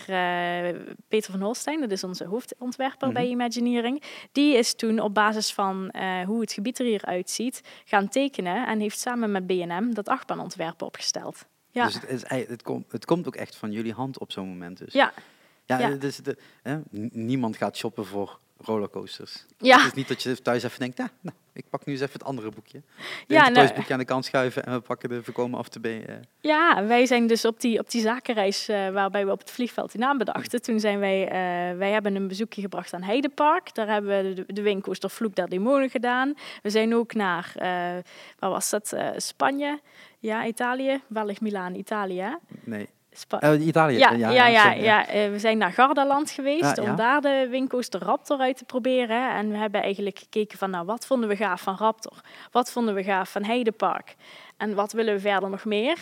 Peter van Holstein, dat is onze hoofdontwerper bij Mhm. Imagineering, die is toen op basis van hoe het gebied er hier uitziet gaan tekenen en heeft samen met B&M dat achtbaanontwerp opgesteld. Ja, Dus het, is, het, komt het komt ook echt van jullie hand op zo'n moment. Dus. ja, Ja, Ja. het is de, hè, niemand gaat shoppen voor rollercoasters. Ja. Het is niet dat je thuis even denkt, ja, nou, ik pak nu eens even het andere boekje. Ja, Ja, het nou- boekje aan de kant schuiven en we pakken de voorkomen af te B. eh. ja, wij zijn dus op die, op die zakenreis eh, waarbij we op het vliegveld die naam bedachten. Toen zijn wij, eh, wij hebben een bezoekje gebracht aan Heidepark. Daar hebben we de, de windcoaster Vloek der Demonen gedaan. We zijn ook naar, eh, waar was dat, Eh, Spanje, ja, Italië, wellicht Milaan, Italië. Nee, Spa- Eh, Italië. ja, ja, ja, eh, we zijn naar Gardaland geweest om daar de Windcoaster Raptor uit te proberen. En we hebben eigenlijk gekeken van, nou, wat vonden we gaaf van Raptor? Wat vonden we gaaf van Heidepark? En wat willen we verder nog meer?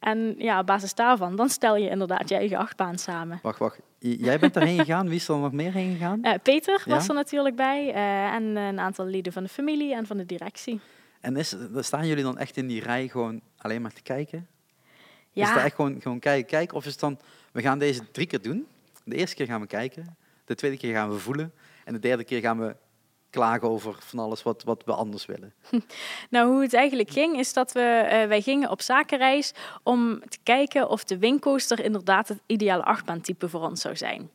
En ja, op basis daarvan, dan stel je inderdaad je eigen achtbaan samen. Wacht, wacht. Jij bent daarheen gegaan. Wie is er nog meer heen gegaan? Eh, Peter was Ja? er natuurlijk bij eh, en een aantal leden van de familie en van de directie. En is, staan jullie dan echt in die rij gewoon alleen maar te kijken? Is Ja, het echt gewoon, gewoon kijken, kijken? Of is het dan, we gaan deze drie keer doen. De eerste keer gaan we kijken. De tweede keer gaan we voelen. En de derde keer gaan we klagen over van alles wat, wat we anders willen. Nou, hoe het eigenlijk ging, is dat we, eh, wij gingen op zakenreis om te kijken of de Wingcoaster inderdaad het ideale achtbaantype voor ons zou zijn.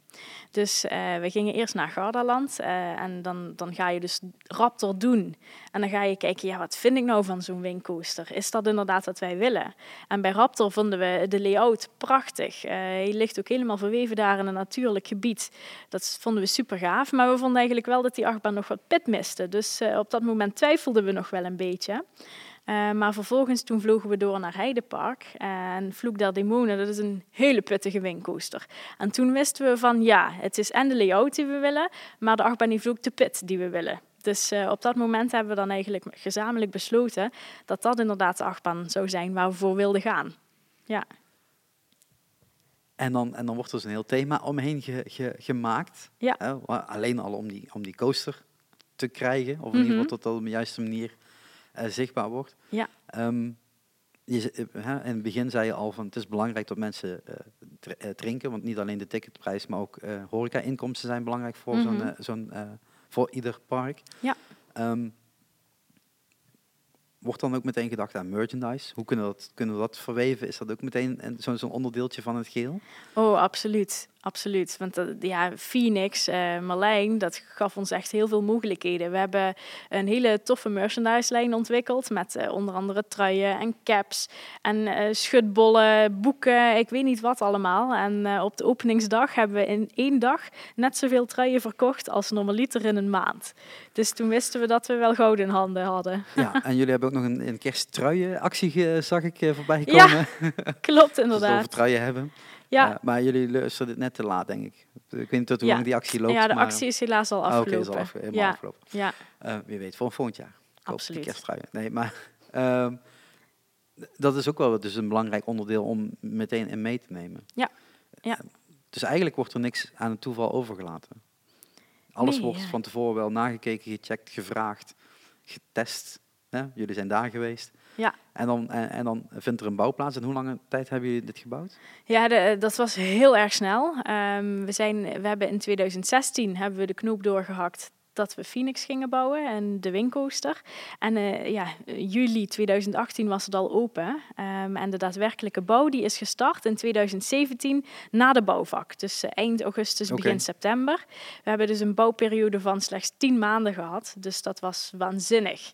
Dus eh, we gingen eerst naar Gardaland eh, en dan, dan ga je dus Raptor doen. En dan ga je kijken, ja, wat vind ik nou van zo'n Wingcoaster? Is dat inderdaad wat wij willen? En bij Raptor vonden we de layout prachtig. Eh hij ligt ook helemaal verweven daar in een natuurlijk gebied. Dat vonden we super gaaf, maar we vonden eigenlijk wel dat die achtbaan nog wat pit miste. Dus op dat moment twijfelden we nog wel een beetje. Eh, maar vervolgens toen vlogen we door naar Heidepark. En Vloek der Demonen, dat is een hele pittige windcoaster. En toen wisten we van ja, het is en de layout die we willen, maar de achtbaan heeft ook de pit die we willen. Dus eh, op dat moment hebben we dan eigenlijk gezamenlijk besloten dat dat inderdaad de achtbaan zou zijn waar we voor wilden gaan. Ja, En dan, en dan wordt er dus een heel thema omheen ge- ge- gemaakt. Ja. Hè, alleen al om die, om die coaster te krijgen. Of in ieder geval Mhm. dat op de juiste manier eh, zichtbaar wordt. Ja. Ehm, je, eh, hè, in het begin zei je al van het is belangrijk dat mensen eh, eh, drinken. Want niet alleen de ticketprijs, maar ook eh horeca-inkomsten zijn belangrijk voor, zo'n, Mhm. eh, zo'n, eh, voor ieder park. Ja. Ehm, wordt dan ook meteen gedacht aan merchandise? Hoe kunnen we dat, kunnen we dat verweven? Is dat ook meteen een- zo'n zo'n onderdeeltje van het geheel? Oh, absoluut. Absoluut. Want eh, ja, Phoenix, eh Marlijn, dat gaf ons echt heel veel mogelijkheden. We hebben een hele toffe merchandise-lijn ontwikkeld met eh, onder andere truien en caps en eh, schutbollen, boeken, ik weet niet wat allemaal. En op de openingsdag hebben we in één dag net zoveel truien verkocht als normaliter in een maand. Dus toen wisten we dat we wel goud in handen hadden. Ja, en jullie hebben ook nog een, een kersttruienactie, zag ik, voorbij Ja, komen. Klopt, Als we het over inderdaad. truien hebben. Ja, Eh, maar jullie luisterden net te laat, denk ik. Ik weet niet tot hoe Ja. lang die actie loopt. ja de maar- actie is helaas al Ah, Oké, afgelopen. is al helemaal ja, afgelopen. ja, Eh, wie weet, voor volgend jaar. Die Absoluut. Nee, maar ehm, dat is ook wel dus een belangrijk onderdeel om meteen in mee te nemen. Ja, ja. Eh, Dus eigenlijk wordt er niks aan het toeval overgelaten. Alles Nee, wordt ja. van tevoren wel nagekeken, gecheckt, gevraagd, getest. Hè? Jullie zijn daar geweest. Ja. En dan, en, en dan vindt er een bouw plaats. En hoe lange tijd hebben jullie dit gebouwd? Ja, de- dat was heel erg snel. Ehm, we, zijn, we hebben in 2016 hebben we de knoop doorgehakt dat we Phoenix gingen bouwen en de Wingcoaster. En eh, ja, juli 2018 was het al open. Ehm, en de daadwerkelijke bouw die is gestart in 2017 na de bouwvak. Dus eh, eind augustus, begin september. We hebben dus een bouwperiode van slechts 10 maanden gehad. Dus dat was waanzinnig.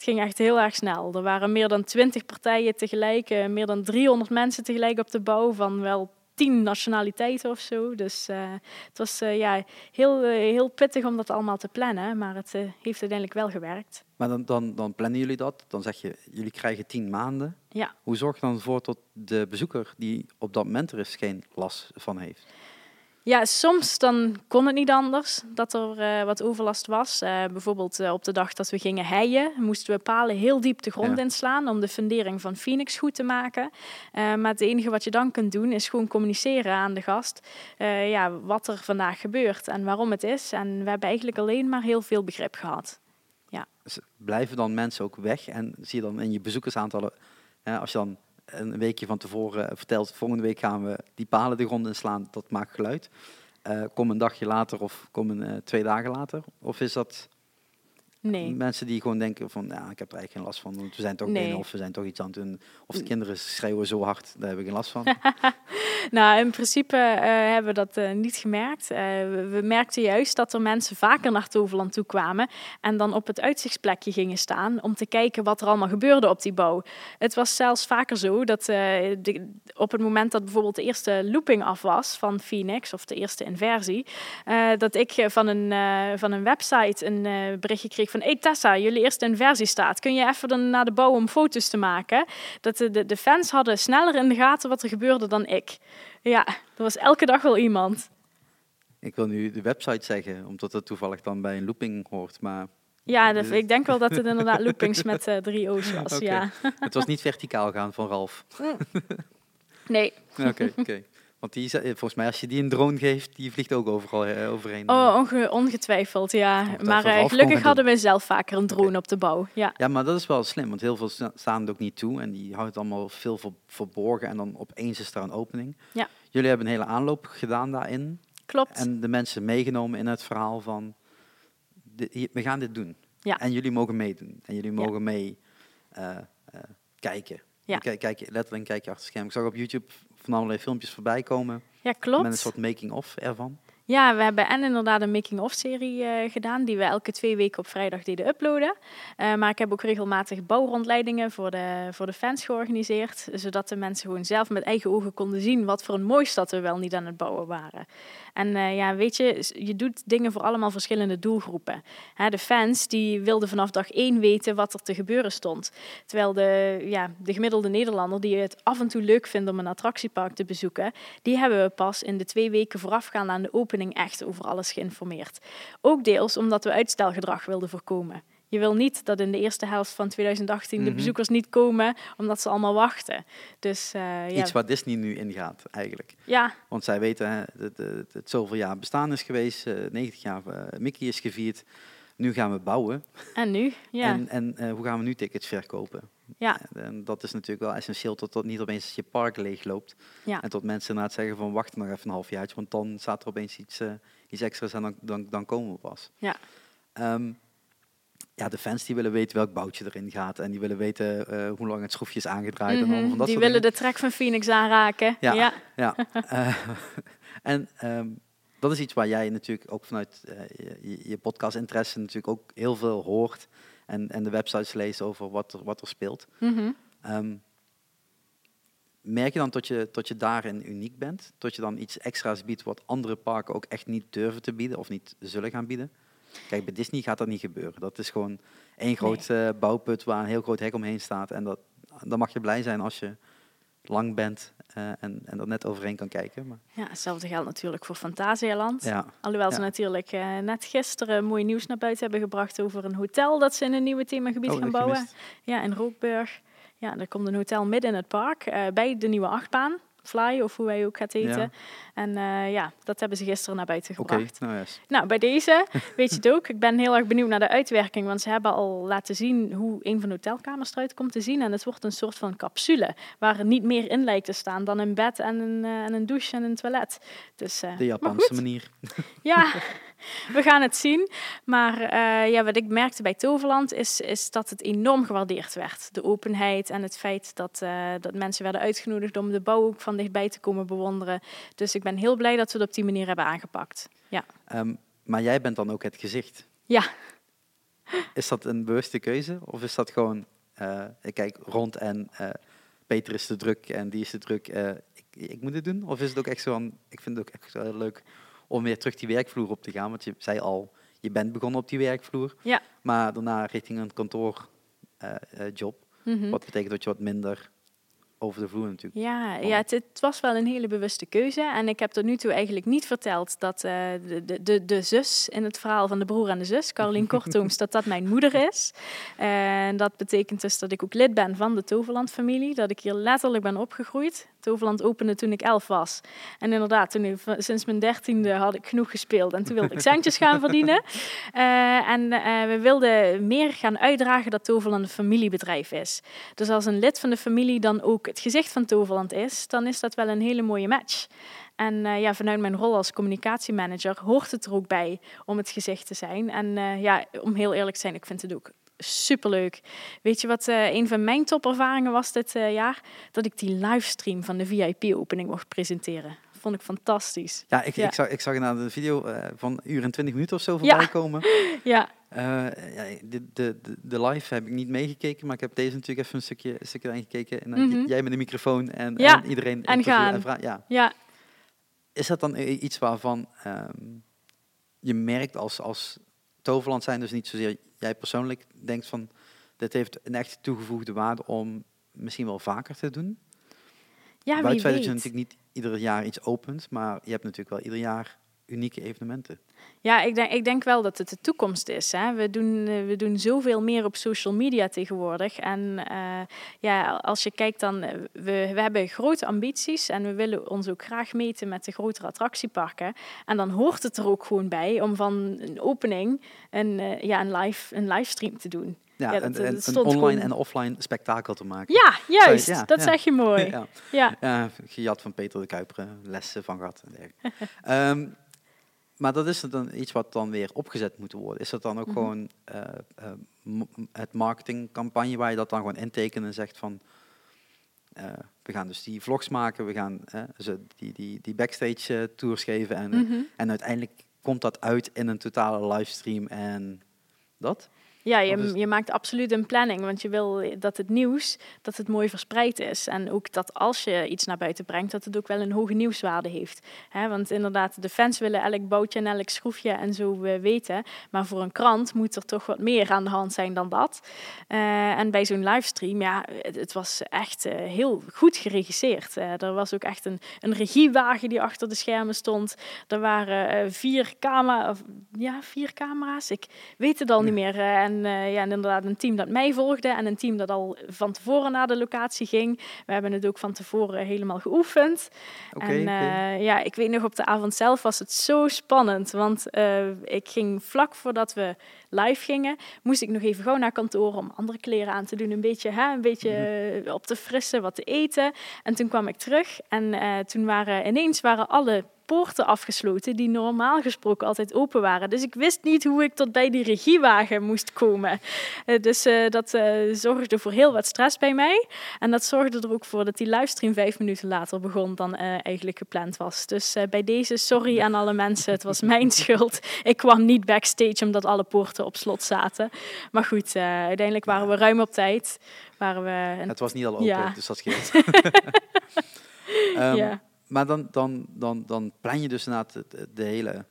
Het ging echt heel erg snel. Er waren meer dan 20 partijen tegelijk, eh, meer dan 300 mensen tegelijk op de bouw van wel 10 nationaliteiten of zo. Dus eh, het was eh, ja, heel, heel pittig om dat allemaal te plannen, maar het heeft uiteindelijk wel gewerkt. Maar dan, dan, dan plannen jullie dat. Dan zeg je, jullie krijgen tien maanden. Ja. Hoe zorg je dan ervoor dat de bezoeker die op dat moment er is geen last van heeft? Ja, soms dan kon het niet anders dat er eh, wat overlast was. Eh, bijvoorbeeld eh, op de dag dat we gingen heien, moesten we palen heel diep de grond Ja. inslaan om de fundering van Phoenix goed te maken. Maar het enige wat je dan kunt doen is gewoon communiceren aan de gast ja, wat er vandaag gebeurt en waarom het is. En we hebben eigenlijk alleen maar heel veel begrip gehad. Dus blijven dan mensen ook weg? En zie je dan in je bezoekersaantallen, als je dan een weekje van tevoren vertelt, volgende week gaan we die palen de grond inslaan, dat maakt geluid. Eh, kom een dagje later of kom een, eh, twee dagen later? Of is dat Nee. mensen die gewoon denken van, ja, ik heb er eigenlijk geen last van, want we zijn toch Nee. binnen of we zijn toch iets aan het doen. Of de kinderen schreeuwen zo hard, daar heb ik geen last van. Nou, in principe eh, hebben we dat eh, niet gemerkt. Eh, we, merkten juist dat er mensen vaker naar Toverland toe kwamen en dan op het uitzichtsplekje gingen staan om te kijken wat er allemaal gebeurde op die bouw. Het was zelfs vaker zo dat de- op het moment dat bijvoorbeeld de eerste looping af was van Phoenix of de eerste inversie, dat ik van een, van een website een berichtje kreeg van hey Tessa, jullie eerste inversie staat. Kun je even dan naar de bouw om foto's te maken? Dat de, de, de fans hadden sneller in de gaten wat er gebeurde dan ik. Ja, er was elke dag wel iemand. Ik wil nu de website zeggen, omdat het toevallig dan bij een looping hoort. Maar Ja, dat- Dus- ik denk wel dat het inderdaad loopings met eh, drie O's was. Ja. het was niet verticaal gaan van Ralf. Nee. Oké, oké. Want die, eh, volgens mij, als je die een drone geeft, die vliegt ook overal overheen. Oh, onge- ongetwijfeld, ja. Ongetwijfeld. Maar eh, gelukkig hadden we zelf vaker een drone op de bouw. Ja. Ja, maar dat is wel slim, want heel veel sta- staan het ook niet toe. En die houden het allemaal veel ver- verborgen en dan opeens is er een opening. Ja. Jullie hebben een hele aanloop gedaan daarin. Klopt. En de mensen meegenomen in het verhaal van, we gaan dit doen. Ja. En jullie mogen meedoen. En jullie Ja. mogen mee eh, kijken. Ja. Kijk, kijk, letterlijk kijk je achter het scherm. Ik zag op YouTube van allerlei filmpjes voorbij komen. Ja, klopt. Met een soort making-of ervan. Ja, we hebben en inderdaad een making-of-serie eh, gedaan, die we elke twee weken op vrijdag deden uploaden. Eh, maar ik heb ook regelmatig bouwrondleidingen voor de, voor de fans georganiseerd, zodat de mensen gewoon zelf met eigen ogen konden zien wat voor een mooi stad we wel niet aan het bouwen waren. En eh, ja, weet je, je doet dingen voor allemaal verschillende doelgroepen. Hè, de fans die wilden vanaf dag één weten wat er te gebeuren stond. Terwijl de, ja, de gemiddelde Nederlander die het af en toe leuk vindt om een attractiepark te bezoeken, die hebben we pas in de twee weken voorafgaand aan de opening echt over alles geïnformeerd. Ook deels omdat we uitstelgedrag wilden voorkomen. Je wil niet dat in de eerste helft van 2018 de Mhm. bezoekers niet komen omdat ze allemaal wachten. Dus eh, ja, Iets waar Disney nu ingaat, eigenlijk. ja, Want zij weten hè, dat het, zoveel jaar bestaan is geweest, eh 90 jaar eh, Mickey is gevierd. Nu gaan we bouwen. en nu? Ja, En, en eh, hoe gaan we nu tickets verkopen? Ja, En, dat is natuurlijk wel essentieel, tot dat niet opeens je park leeg loopt. ja. En tot mensen inderdaad zeggen van wacht nog even een halfjaartje, want dan staat er opeens iets, eh, iets extra's en dan, dan, dan komen we pas. Ja. Ehm, ja, de fans die willen weten welk boutje erin gaat en die willen weten eh, hoe lang het schroefje is aangedraaid. en allemaal Mhm, van dat Die soort willen dingen. de trek van Phoenix aanraken. Ja. ja. Ja, eh, en ehm, dat is iets waar jij natuurlijk ook vanuit je, je podcast-interesse natuurlijk ook heel veel hoort en, en de websites leest over wat er, wat er speelt. Mhm. Ehm, merk je dan tot je, tot je daarin uniek bent? Tot je dan iets extra's biedt wat andere parken ook echt niet durven te bieden of niet zullen gaan bieden? Kijk, bij Disney gaat dat niet gebeuren. Dat is gewoon één groot bouwput waar een heel groot hek omheen staat. En dat, dan mag je blij zijn als je lang bent eh, en, en er net overheen kan kijken. Maar, Ja, hetzelfde geldt natuurlijk voor Fantasialand. ja. Alhoewel ze Ja. natuurlijk eh, net gisteren mooi nieuws naar buiten hebben gebracht over een hotel dat ze in een nieuwe themagebied Oh, gaan bouwen. gemist. Ja, in Rookburg. Ja, er komt een hotel midden in het park, eh, bij de nieuwe achtbaan. Fly, of hoe wij ook gaat eten. Ja. En eh, ja, dat hebben ze gisteren naar buiten gebracht. nou yes. Nou, bij deze weet je het ook. Ik ben heel erg benieuwd naar de uitwerking, want ze hebben al laten zien hoe een van de hotelkamers eruit komt te zien. En het wordt een soort van capsule, waar er niet meer in lijkt te staan dan een bed en een, eh, en een douche en een toilet. Dus, eh, De Japanse manier. Ja, we gaan het zien. Maar eh, ja, wat ik merkte bij Toverland is, is dat het enorm gewaardeerd werd. De openheid en het feit dat, eh, dat mensen werden uitgenodigd om de bouw ook van dichtbij te komen bewonderen. Dus ik ben heel blij dat we het op die manier hebben aangepakt. Ja, Ehm, maar jij bent dan ook het gezicht. ja. Is dat een bewuste keuze? Of is dat gewoon, eh, ik kijk rond en Peter is te druk en die is te druk, ik, ik moet het doen? Of is het ook echt zo van, ik vind het ook echt wel heel leuk om weer terug die werkvloer op te gaan? Want je zei al, je bent begonnen op die werkvloer, Ja. maar daarna richting een kantoorjob. Mhm. wat betekent dat je wat minder over de vloer natuurlijk. Ja, ja het, het was wel een hele bewuste keuze. En ik heb tot nu toe eigenlijk niet verteld dat eh, de, de, de, zus in het verhaal van de broer en de zus, Carolien Kortooms, dat dat mijn moeder is. En dat betekent dus dat ik ook lid ben van de Toverland-familie. Dat ik hier letterlijk ben opgegroeid. Toverland opende toen ik elf was. En inderdaad, toen ik, sinds mijn dertiende had ik genoeg gespeeld. En toen wilde ik centjes gaan verdienen. Eh, en eh, we wilden meer gaan uitdragen dat Toverland een familiebedrijf is. Dus als een lid van de familie dan ook het gezicht van Toverland is, dan is dat wel een hele mooie match. En eh, ja, vanuit mijn rol als communicatiemanager hoort het er ook bij om het gezicht te zijn. En ja, om heel eerlijk te zijn, ik vind het ook superleuk. Weet je wat eh, een van mijn topervaringen was dit eh, jaar? Dat ik die livestream van de VIP-opening mocht presenteren. Vond ik fantastisch. Ja, ik, Ja. ik zag, ik zag inderdaad een video eh, van uur en twintig minuten of zo voorbij Ja. komen. Ja, ja, de, de, de, de live heb ik niet meegekeken, maar ik heb deze natuurlijk even een stukje, een stukje erin gekeken. En, dan Mhm. Jij met de microfoon en, Ja, en iedereen. en gaan. En ja. ja. Is dat dan iets waarvan ehm, je merkt als, als Toverland zijn, dus niet zozeer jij persoonlijk denkt van dit heeft een echt toegevoegde waarde om misschien wel vaker te doen? Ja, Buiten wie het feit dat je weet. natuurlijk niet ieder jaar iets opent, maar je hebt natuurlijk wel ieder jaar unieke evenementen. Ja, ik denk, ik denk wel dat het de toekomst is. Hè. We, doen, eh, we doen zoveel meer op social media tegenwoordig. En eh, ja, als je kijkt dan, eh, we, we hebben grote ambities en we willen ons ook graag meten met de grotere attractieparken. En dan hoort het er ook gewoon bij om van een opening een, ja, een, live, een livestream te doen. Ja, Ja, dat- een, dat een, online gewoon- en offline spektakel te maken. Ja, juist. ja, dat ja. zeg je mooi. Ja. Ja. Ja, gejat van Peter de Kuiper, lessen van gehad. en dergelijke. Ehm, maar dat is dan iets wat dan weer opgezet moet worden. Is dat dan ook Mhm. gewoon eh, eh, het marketingcampagne waar je dat dan gewoon intekent en zegt van... eh, we gaan dus die vlogs maken, we gaan ze die, die, die backstage tours geven en, Mhm. en uiteindelijk komt dat uit in een totale livestream en dat? Ja, je, je maakt absoluut een planning, want je wil dat het nieuws dat het mooi verspreid is. En ook dat als je iets naar buiten brengt, dat het ook wel een hoge nieuwswaarde heeft. Want inderdaad, de fans willen elk boutje en elk schroefje en zo eh, weten. Maar voor een krant moet er toch wat meer aan de hand zijn dan dat. Eh, en bij zo'n livestream, ja, het, het was echt eh, heel goed geregisseerd. Er was ook echt een, een regiewagen die achter de schermen stond. Er waren vier, camera, of, ja, vier camera's. Ik weet het al niet meer. En, eh, ja, en inderdaad een team dat mij volgde en een team dat al van tevoren naar de locatie ging. We hebben het ook van tevoren helemaal geoefend. En eh, ja, ik weet nog op de avond zelf was het zo spannend. Want eh, ik ging vlak voordat we live gingen, moest ik nog even gauw naar kantoor om andere kleren aan te doen. Een beetje, hè, een beetje eh, op te frissen, wat te eten. En toen kwam ik terug en toen waren ineens waren alle poorten afgesloten die normaal gesproken altijd open waren. Dus ik wist niet hoe ik tot bij die regiewagen moest komen. Eh, dus eh, dat eh, zorgde voor heel wat stress bij mij. En dat zorgde er ook voor dat die livestream vijf minuten later begon dan eigenlijk gepland was. Dus bij deze sorry aan alle mensen, het was mijn schuld. Ik kwam niet backstage omdat alle poorten op slot zaten. Maar goed, uiteindelijk waren we ruim op tijd. Waren we een- Het was niet al open, Ja. dus dat scheelt. Ehm, ja. Maar dan, dan, dan, dan plan je dus inderdaad de, hele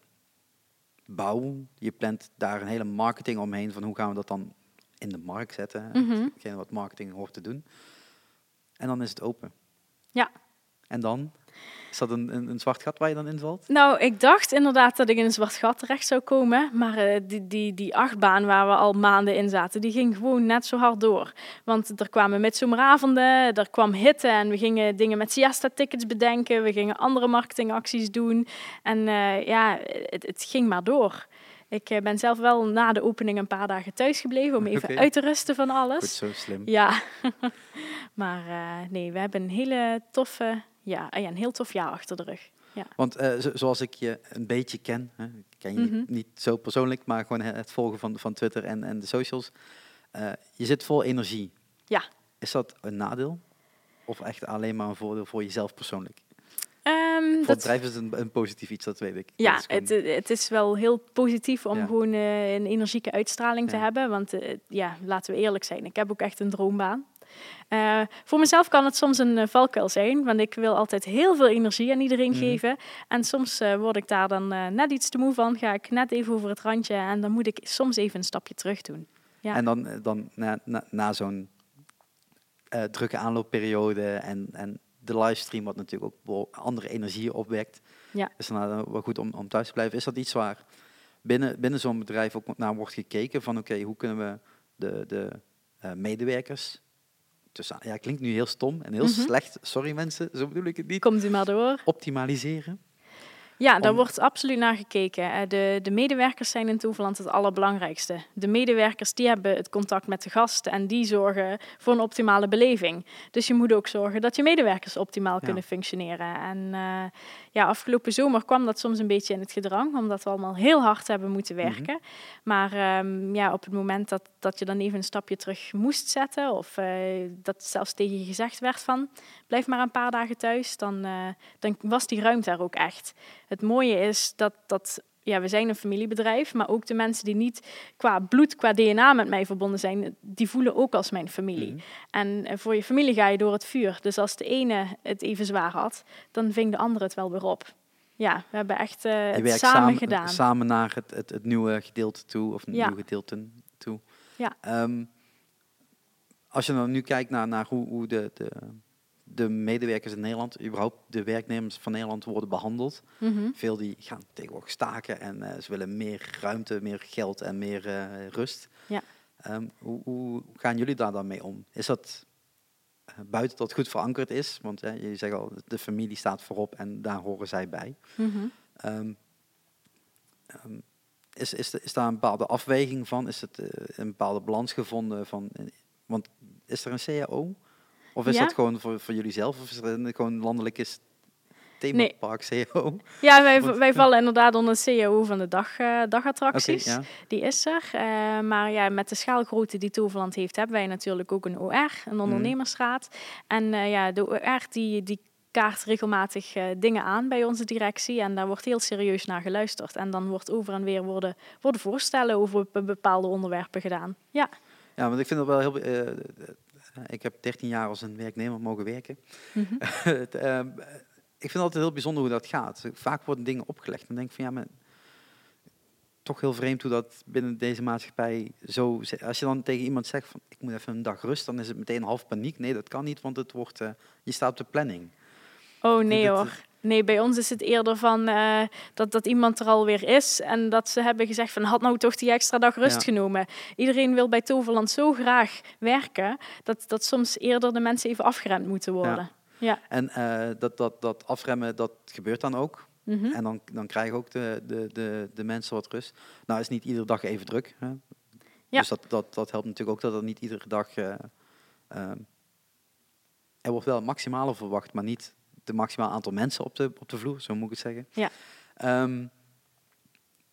bouw. Je plant daar een hele marketing omheen van hoe gaan we dat dan in de markt zetten. Hetgene wat marketing hoort te doen. En dan is het open. Ja. En dan? Is dat een, een, een zwart gat waar je dan in valt? Nou, ik dacht inderdaad dat ik in een zwart gat terecht zou komen. Maar eh, die, die, die achtbaan waar we al maanden in zaten, die ging gewoon net zo hard door. Want er kwamen midzomeravonden, er kwam hitte en we gingen dingen met siesta-tickets bedenken. We gingen andere marketingacties doen. En eh, ja, het, het ging maar door. Ik eh, ben zelf wel na de opening een paar dagen thuis gebleven om even uit te rusten van alles. Goed, zo slim. Ja, maar nee, we hebben een hele toffe, ja, ja, een heel tof jaar achter de rug. Want eh, zo- zoals ik je een beetje ken, hè, ik ken je Mhm. niet, niet zo persoonlijk, maar gewoon het volgen van, van Twitter en, en de socials. eh, je zit vol energie. Ja. Is dat een nadeel? Of echt alleen maar een voordeel voor jezelf persoonlijk? Ehm, Voor het dat, bedrijf is het een, een positief iets, dat weet ik. ja, gewoon- het, het is wel heel positief om Ja. gewoon eh, een energieke uitstraling te Ja. hebben. Want ja, laten we eerlijk zijn, ik heb ook echt een droombaan. Eh, voor mezelf kan het soms een eh, valkuil zijn, want ik wil altijd heel veel energie aan iedereen Mhm. geven. En soms eh, word ik daar dan net iets te moe van, ga ik net even over het randje en dan moet ik soms even een stapje terug doen. ja. En dan, dan na, na, na zo'n drukke aanloopperiode en, en de livestream, wat natuurlijk ook andere energieën opwekt, Ja. is dan wel goed om, om thuis te blijven. Is dat iets waar binnen, binnen zo'n bedrijf ook naar wordt gekeken van oké, hoe kunnen we de, de medewerkers, tussen, ja, klinkt nu heel stom en heel Mhm. slecht, sorry mensen, zo bedoel ik het niet, Komt u maar door. optimaliseren? Ja, daar Om- wordt absoluut naar gekeken. De, de medewerkers zijn in Toverland het allerbelangrijkste. De medewerkers die hebben het contact met de gasten en die zorgen voor een optimale beleving. Dus je moet ook zorgen dat je medewerkers optimaal Ja. kunnen functioneren. En eh, ja, afgelopen zomer kwam dat soms een beetje in het gedrang, omdat we allemaal heel hard hebben moeten Mhm. werken. Maar ehm, ja, op het moment dat, dat je dan even een stapje terug moest zetten, of eh, dat zelfs tegen je gezegd werd van blijf maar een paar dagen thuis, dan, eh, dan was die ruimte er ook echt. Het mooie is dat, dat ja, we zijn een familiebedrijf, maar ook de mensen die niet qua bloed, qua DNA met mij verbonden zijn, die voelen ook als mijn familie. Mhm. En eh, voor je familie ga je door het vuur. Dus als de ene het even zwaar had, dan ving de andere het wel weer op. Ja, we hebben echt het samen, samen, gedaan. samen naar het, het, het nieuwe gedeelte toe, of Ja. nieuwe gedeelten toe. Ja. Ehm, als je dan nu kijkt naar, naar hoe, hoe de, de, de medewerkers in Nederland, überhaupt de werknemers van Nederland worden behandeld. Mhm. Veel die gaan tegenwoordig staken en eh, ze willen meer ruimte, meer geld en meer eh, rust. Ja. Ehm, hoe, hoe gaan jullie daar dan mee om? Is dat eh, buiten dat goed verankerd is? Want je zegt al, de familie staat voorop en daar horen zij bij. Ehm, is, is, is daar een bepaalde afweging van? Is het eh, een bepaalde balans gevonden van? eh, want is er een CAO? Of is Ja. dat gewoon voor, voor jullie zelf? Of is er een, gewoon landelijk is themapark CAO? Ja, wij, wij vallen inderdaad onder de CAO van de dag, eh, dagattracties. ja. Die is er. Maar ja, met de schaalgrootte die Toverland heeft, hebben wij natuurlijk ook een OR, een ondernemersraad. En ja, de OR die, die kaart regelmatig eh, dingen aan bij onze directie. En daar wordt heel serieus naar geluisterd. En dan wordt over en weer worden, worden voorstellen over be- bepaalde onderwerpen gedaan. Ja. Ja, want ik vind dat wel heel. eh, eh, ik heb 13 jaar als een werknemer mogen werken. Mhm. Ehm, ik vind het altijd heel bijzonder hoe dat gaat. Vaak worden dingen opgelegd. Dan denk ik van ja, maar toch heel vreemd hoe dat binnen deze maatschappij zo. Als je dan tegen iemand zegt van ik moet even een dag rust, dan is het meteen half paniek. Nee, dat kan niet, want het wordt, je staat op de planning. Oh nee hoor. Nee, bij ons is het eerder van eh, dat, dat iemand er alweer is en dat ze hebben gezegd van had nou toch die extra dag rust Ja. genomen. Iedereen wil bij Toverland zo graag werken dat, dat soms eerder de mensen even afgeremd moeten worden. Ja. En eh, dat, dat, dat afremmen, dat gebeurt dan ook. Mhm. En dan, dan krijgen ook de, de, de, de mensen wat rust. Nou, is niet iedere dag even druk. Hè? Ja. Dus dat, dat, dat helpt natuurlijk ook dat er niet iedere dag. eh, ehm, er wordt wel het maximale verwacht, maar niet de maximaal aantal mensen op de, op de vloer, zo moet ik het zeggen. Ja. Ehm,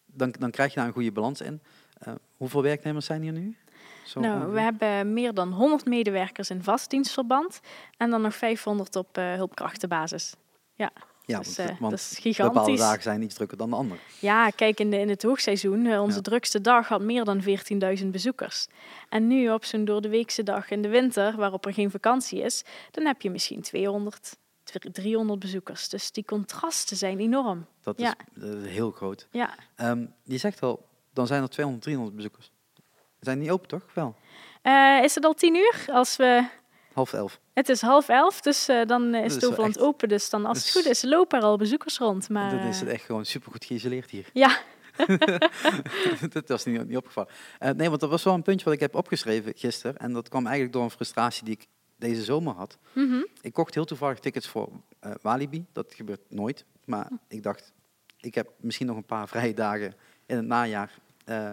dan, dan krijg je daar een goede balans in. Eh, hoeveel werknemers zijn hier nu? Zo Nou, ongeveer? we hebben meer dan 100 medewerkers in vast dienstverband en dan nog 500 op eh, hulpkrachtenbasis. ja, dus, want, eh, want dat is bepaalde gigantisch. dagen zijn iets drukker dan de andere. Ja, kijk, in, de, in het hoogseizoen, onze Ja. drukste dag had meer dan 14.000 bezoekers. En nu op zo'n door de weekse dag in de winter, waarop er geen vakantie is, dan heb je misschien 200, 300 bezoekers. Dus die contrasten zijn enorm. Dat, Ja. is, dat is heel groot. Ja, Ehm, je zegt al, dan zijn er 200, 300 bezoekers. Zijn die open toch? Wel. Eh, is het al tien uur? Als we... Half elf. Het is half elf, dus eh, dan eh, is het Toverland open. Dus dan als het dus- goed is, lopen er al bezoekers rond. Maar, dan is eh, het echt gewoon supergoed geïsoleerd hier. Ja, dat was niet, niet opgevallen. Eh, nee, want dat was wel een puntje wat ik heb opgeschreven gisteren. En dat kwam eigenlijk door een frustratie die ik deze zomer had. mhm. Ik kocht heel toevallig tickets voor eh, Walibi. Dat gebeurt nooit. Maar ik dacht, ik heb misschien nog een paar vrije dagen in het najaar. Eh,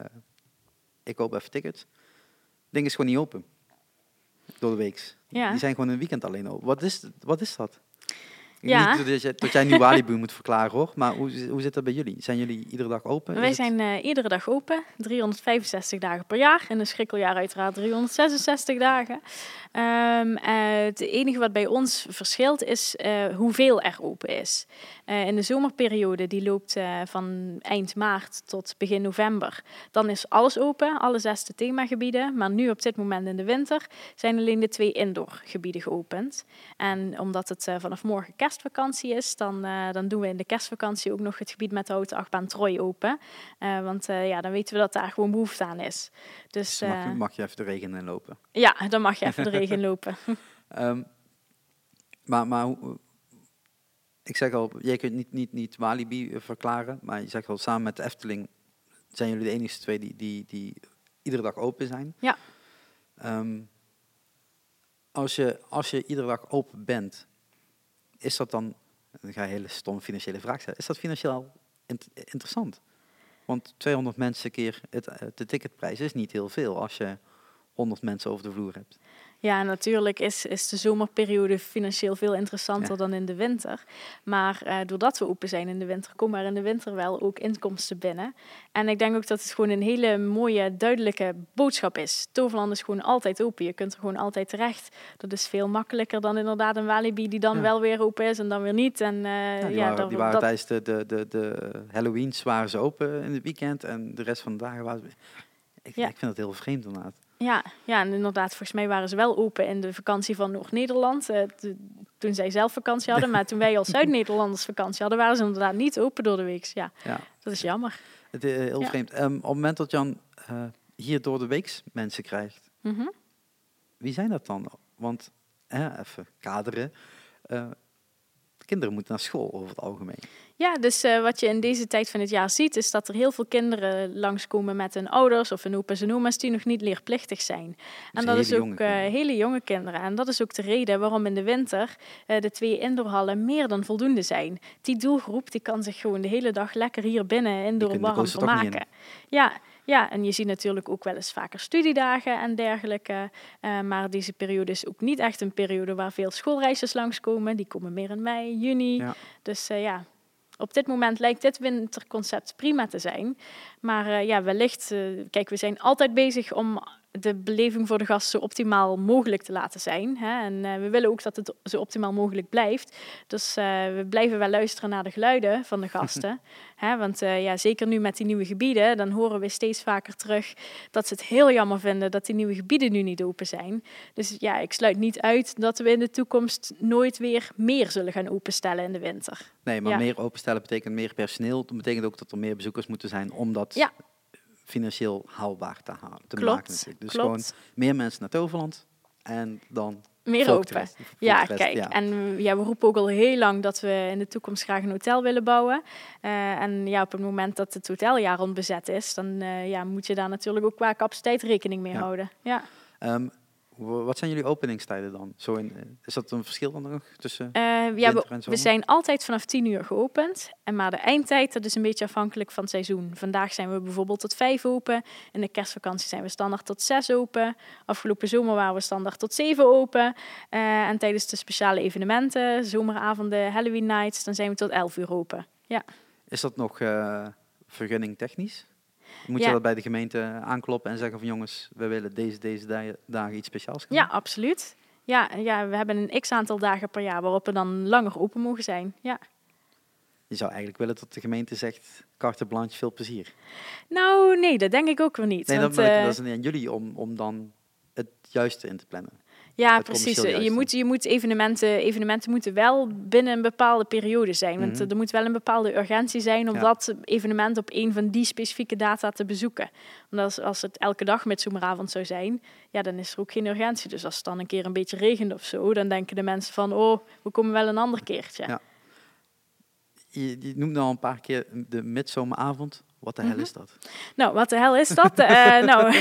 ik koop even tickets. Het ding is gewoon niet open. Door de week. Ja. Die zijn gewoon een weekend alleen open. Wat is, wat is dat? Ja. Niet dat, jij, dat jij nu Walibi moet verklaren hoor. Maar hoe, hoe zit dat bij jullie? Zijn jullie iedere dag open? Wij het- zijn eh, iedere dag open, 365 dagen per jaar. In een schrikkeljaar uiteraard 366 dagen. Ehm, eh, het enige wat bij ons verschilt is eh, hoeveel er open is. In de zomerperiode, die loopt van eind maart tot begin november, dan is alles open, alle zesde themagebieden. Maar nu op dit moment in de winter zijn alleen de twee indoorgebieden geopend. En omdat het vanaf morgen kerstvakantie is, dan, eh, dan doen we in de kerstvakantie ook nog het gebied met de houten achtbaan Troy open. Eh, want eh, ja, dan weten we dat daar gewoon behoefte aan is. Dus Dus mag, je, mag je even de regen in lopen. ja, dan mag je even de regen lopen. Ehm, maar maar ik zeg al, jij kunt niet, niet, niet Walibi verklaren, maar je zegt al, samen met de Efteling zijn jullie de enige twee die, die, die iedere dag open zijn. Ja. Ehm, als, je, als je iedere dag open bent, is dat dan, dan ga je een hele stomme financiële vraag stellen, is dat financieel int- interessant? Want 200 mensen keer het, eh, de ticketprijs is niet heel veel als je 100 mensen over de vloer hebt. Ja, natuurlijk is, is de zomerperiode financieel veel interessanter Ja. dan in de winter. Maar eh, doordat we open zijn in de winter, komen er in de winter wel ook inkomsten binnen. En ik denk ook dat het gewoon een hele mooie, duidelijke boodschap is. Toverland is gewoon altijd open. Je kunt er gewoon altijd terecht. Dat is veel makkelijker dan inderdaad een Walibi die dan Ja. wel weer open is en dan weer niet. En, eh, Ja, die waren, dat- die waren dat- tijdens de, de, de, de Halloweens waren ze open in het weekend en de rest van de dagen waren ze... Ik, Ja. ik vind het heel vreemd inderdaad. Ja, ja, en inderdaad, volgens mij waren ze wel open in de vakantie van Noord-Nederland. eh, toen zij zelf vakantie hadden, maar toen wij als Zuid-Nederlanders vakantie hadden, waren ze inderdaad niet open door de week. Ja, Ja, dat is jammer. het is heel Ja. vreemd. Ehm, op het moment dat Jan eh, hier door de weeks mensen krijgt, Mhm. wie zijn dat dan? Want, even kaderen, eh, de kinderen moeten naar school over het algemeen. Ja, dus uh, wat je in deze tijd van het jaar ziet, is dat er heel veel kinderen langskomen met hun ouders of hun opa's en oma's die nog niet leerplichtig zijn. Dus en dat is ook jonge uh, kinderen. hele jonge kinderen. En dat is ook de reden waarom in de winter uh, de twee indoorhallen meer dan voldoende zijn. Die doelgroep die kan zich gewoon de hele dag lekker hier binnen indoor warm vermaken. Ja, ja, en je ziet natuurlijk ook wel eens vaker studiedagen en dergelijke. Uh, maar deze periode is ook niet echt een periode waar veel schoolreizigers langskomen. Die komen meer in mei, juni. Ja. Dus uh, ja, op dit moment lijkt dit winterconcept prima te zijn. Maar uh, ja, wellicht, uh, kijk, we zijn altijd bezig om de beleving voor de gast zo optimaal mogelijk te laten zijn. Hè? En uh, we willen ook dat het zo optimaal mogelijk blijft. Dus we blijven wel luisteren naar de geluiden van de gasten. hè? Want ja, zeker nu met die nieuwe gebieden, dan horen we steeds vaker terug dat ze het heel jammer vinden dat die nieuwe gebieden nu niet open zijn. Dus ja, ik sluit niet uit dat we in de toekomst nooit weer meer zullen gaan openstellen in de winter. Nee, maar Ja. meer openstellen betekent meer personeel. Dat betekent ook dat er meer bezoekers moeten zijn om dat Ja. Financieel haalbaar te, halen, te Klopt, maken. Natuurlijk. Dus klopt. gewoon meer mensen naar Toverland en dan Meer open. Ja, kijk, ja. en ja, we roepen ook al heel lang dat we in de toekomst graag een hotel willen bouwen. Eh, en ja, op het moment dat het hoteljaar rond bezet is, dan eh, ja, moet je daar natuurlijk ook qua capaciteit rekening mee Ja. houden. Ja. Ehm, wat zijn jullie openingstijden dan? Zo in, eh, is dat een verschil dan nog tussen? Ja, Winter we, we zijn altijd vanaf 10 uur geopend. En maar de eindtijd, dat is een beetje afhankelijk van het seizoen. Vandaag zijn we bijvoorbeeld tot 5 open. In de kerstvakantie zijn we standaard tot 6 open. Afgelopen zomer waren we standaard tot 7 open. Eh, en tijdens de speciale evenementen, zomeravonden, Halloween nights, dan zijn we tot 11 uur open. Ja. Is dat nog eh vergunning technisch? Moet Ja. je dat bij de gemeente aankloppen en zeggen van jongens, we willen deze, deze da- dagen iets speciaals gaan Ja, absoluut. Ja, ja, we hebben een x-aantal dagen per jaar waarop we dan langer open mogen zijn. Ja. Je zou eigenlijk willen dat de gemeente zegt, carte blanche, veel plezier. Nou, nee, dat denk ik ook weer niet. Nee, want, dat, eh, dat is aan jullie om, om dan het juiste in te plannen. Ja, precies. Je moet, je moet evenementen, evenementen moeten wel binnen een bepaalde periode zijn. Want Mhm. er moet wel een bepaalde urgentie zijn om Ja. dat evenement op een van die specifieke data te bezoeken. Want als, als het elke dag met zomeravond zou zijn, ja, dan is er ook geen urgentie. Dus als het dan een keer een beetje regent of zo, dan denken de mensen van, oh, we komen wel een ander keertje. Ja. Je, je noemt al een paar keer de midzomeravond. Wat de hel Mhm. is dat? Nou, wat de hel is dat? Eh, nou,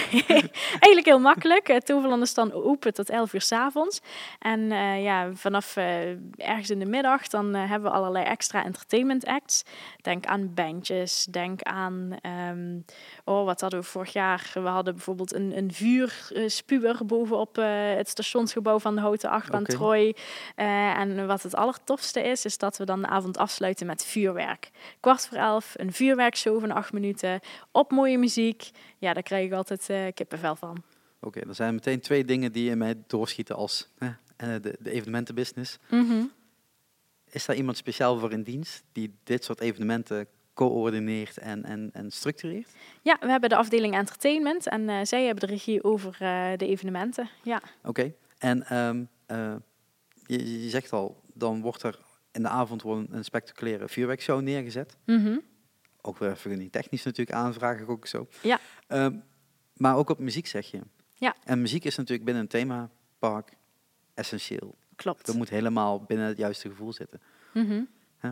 eigenlijk heel makkelijk. Het Toverland is dan open tot 11 uur s avonds. En eh, ja, vanaf eh, ergens in de middag dan eh, hebben we allerlei extra entertainment acts. Denk aan bandjes, denk aan... ehm, oh, wat hadden we vorig jaar? We hadden bijvoorbeeld een, een vuurspuwer bovenop eh, het stationsgebouw van de Houten Achtbaan Oké. Troy. Eh, en wat het allertofste is, is dat we dan de avond afsluiten met vuurwerk. Kwart voor elf, een vuurwerkshow van acht minuten, op mooie muziek. Ja, daar krijg ik altijd eh, kippenvel van. Oké, er zijn meteen twee dingen die in mij doorschieten als eh, de, de evenementenbusiness. Mhm. Is daar iemand speciaal voor in dienst die dit soort evenementen coördineert en, en, en structureert? Ja, we hebben de afdeling entertainment en eh, zij hebben de regie over de evenementen. Ja. Oké, en ehm, eh, je, je zegt al, dan wordt er in de avond een, spectaculaire vuurwerkshow neergezet. Mhm. Ook weer vergunning technisch natuurlijk aanvraag ik ook zo. Ja. Ehm, maar ook op muziek zeg je. Ja. En muziek is natuurlijk binnen een themapark essentieel. Klopt. Dat moet helemaal binnen het juiste gevoel zitten. Mhm.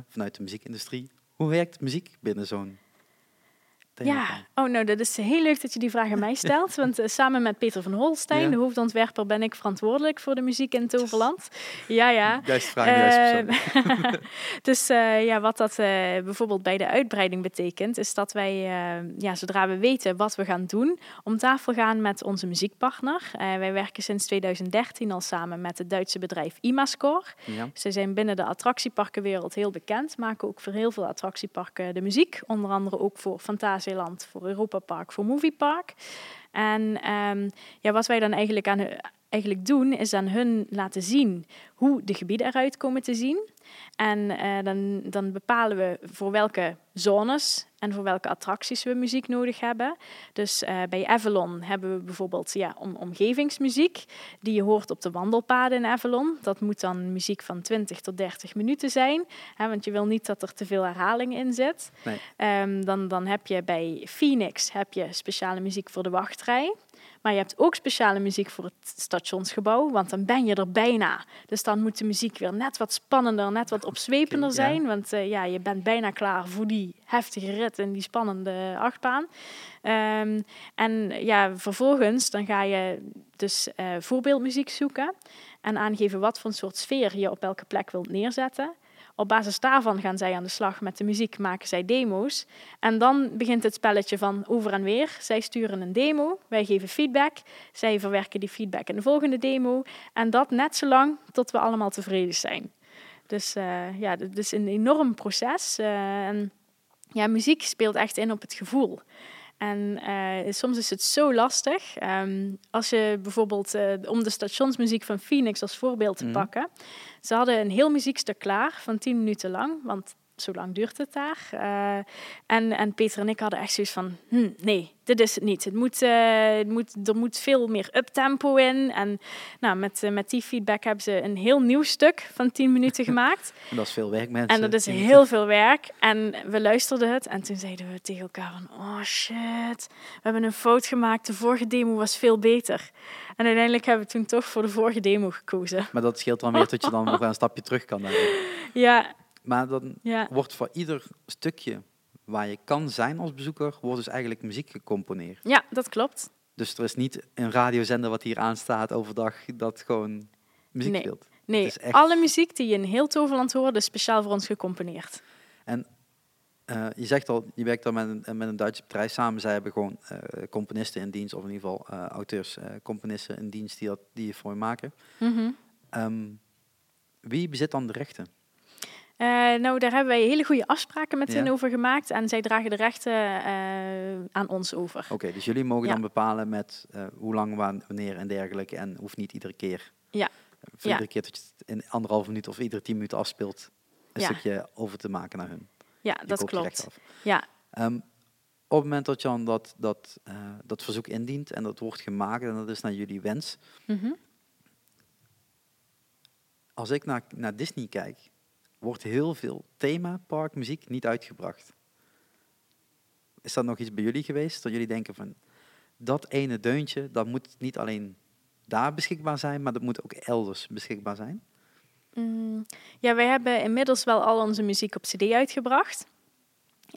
Vanuit de muziekindustrie. Hoe werkt muziek binnen zo'n Ja, oh nou, dat is heel leuk dat je die vraag aan mij stelt. Want eh, samen met Peter van Holstein, Ja. de hoofdontwerper, ben ik verantwoordelijk voor de muziek in Toverland. Ja, ja. Juiste vraag. Eh, dus eh, ja, wat dat bijvoorbeeld bij de uitbreiding betekent, is dat wij, ja, zodra we weten wat we gaan doen, om tafel gaan met onze muziekpartner. Wij werken sinds 2013 al samen met het Duitse bedrijf Imascore. Ja. Ze zijn binnen de attractieparkenwereld heel bekend, maken ook voor heel veel attractieparken de muziek. Onder andere ook voor Fantasieland, voor Europa Park, voor Movie Park. En ehm, ja, wat wij dan eigenlijk, aan, eigenlijk doen, is aan hun laten zien hoe de gebieden eruit komen te zien. En eh, dan, dan bepalen we voor welke zones en voor welke attracties we muziek nodig hebben. Dus eh, bij Avalon hebben we bijvoorbeeld ja, om, omgevingsmuziek die je hoort op de wandelpaden in Avalon. Dat moet dan muziek van 20 tot 30 minuten zijn, hè, want je wil niet dat er te veel herhaling in zit. Nee. Ehm, dan, dan heb je bij Phoenix heb je speciale muziek voor de wachtrij. Maar je hebt ook speciale muziek voor het stationsgebouw, want dan ben je er bijna. Dus dan moet de muziek weer net wat spannender, net wat opzwepender zijn. Want eh, ja, je bent bijna klaar voor die heftige rit en die spannende achtbaan. Ehm, en ja, vervolgens dan ga je dus eh, voorbeeldmuziek zoeken en aangeven wat voor een soort sfeer je op welke plek wilt neerzetten. Op basis daarvan gaan zij aan de slag met de muziek, maken zij demo's. En dan begint het spelletje van over en weer. Zij sturen een demo, wij geven feedback. Zij verwerken die feedback in de volgende demo. En dat net zo lang tot we allemaal tevreden zijn. Dus eh, ja, het is een enorm proces. eh, en ja, muziek speelt echt in op het gevoel. En eh, soms is het zo lastig. Ehm, als je bijvoorbeeld, eh, om de stationsmuziek van Phoenix als voorbeeld te Mhm. pakken. Ze hadden een heel muziekstuk klaar van 10 minuten lang, want zo lang duurt het daar. Eh, en, en Peter en ik hadden echt zoiets van, hm, nee, dit is het niet. Het moet, eh, het moet, er moet veel meer uptempo in. En nou, met, eh, met die feedback hebben ze een heel nieuw stuk van 10 minuten gemaakt. En dat is veel werk, mensen. En dat is heel veel werk. En we luisterden het en toen zeiden we tegen elkaar van... Oh shit, we hebben een fout gemaakt. De vorige demo was veel beter. En uiteindelijk hebben we toen toch voor de vorige demo gekozen. Maar dat scheelt dan weer dat je dan nog een stapje terug kan. Ja, Maar dan ja, wordt voor ieder stukje waar je kan zijn als bezoeker, wordt dus eigenlijk muziek gecomponeerd. ja, dat klopt. Dus er is niet een radiozender wat hier aanstaat overdag dat gewoon muziek Nee. speelt. Nee, echt- alle muziek die je in heel Toverland hoort, is speciaal voor ons gecomponeerd. Eh, je zegt al, je werkt dan met een, met een Duits bedrijf samen. Zij hebben gewoon eh, componisten in dienst, of in ieder geval eh, auteurs, eh, componisten in dienst die, dat, die het voor je maken. Mhm. Ehm, wie bezit dan de rechten? Eh, nou, daar hebben wij hele goede afspraken met Ja. hen over gemaakt. En zij dragen de rechten eh, aan ons over. Oké, dus jullie mogen Ja. dan bepalen met eh, hoe lang, wanneer en dergelijke. En hoeft niet iedere keer. Ja. Iedere keer dat je het in anderhalve minuut of iedere tien minuten afspeelt, een Ja. stukje over te maken naar hun. Ja, Je dat klopt. Ja, Ehm, op het moment dat je dan dat, dat, dat verzoek indient en dat wordt gemaakt en dat is naar jullie wens. Mhm. Als ik naar, naar Disney kijk, wordt heel veel themaparkmuziek niet uitgebracht. Is dat nog iets bij jullie geweest? Dat jullie denken van, dat ene deuntje, dat moet niet alleen daar beschikbaar zijn, maar dat moet ook elders beschikbaar zijn? Mm, ja, wij hebben inmiddels wel al onze muziek op CD uitgebracht.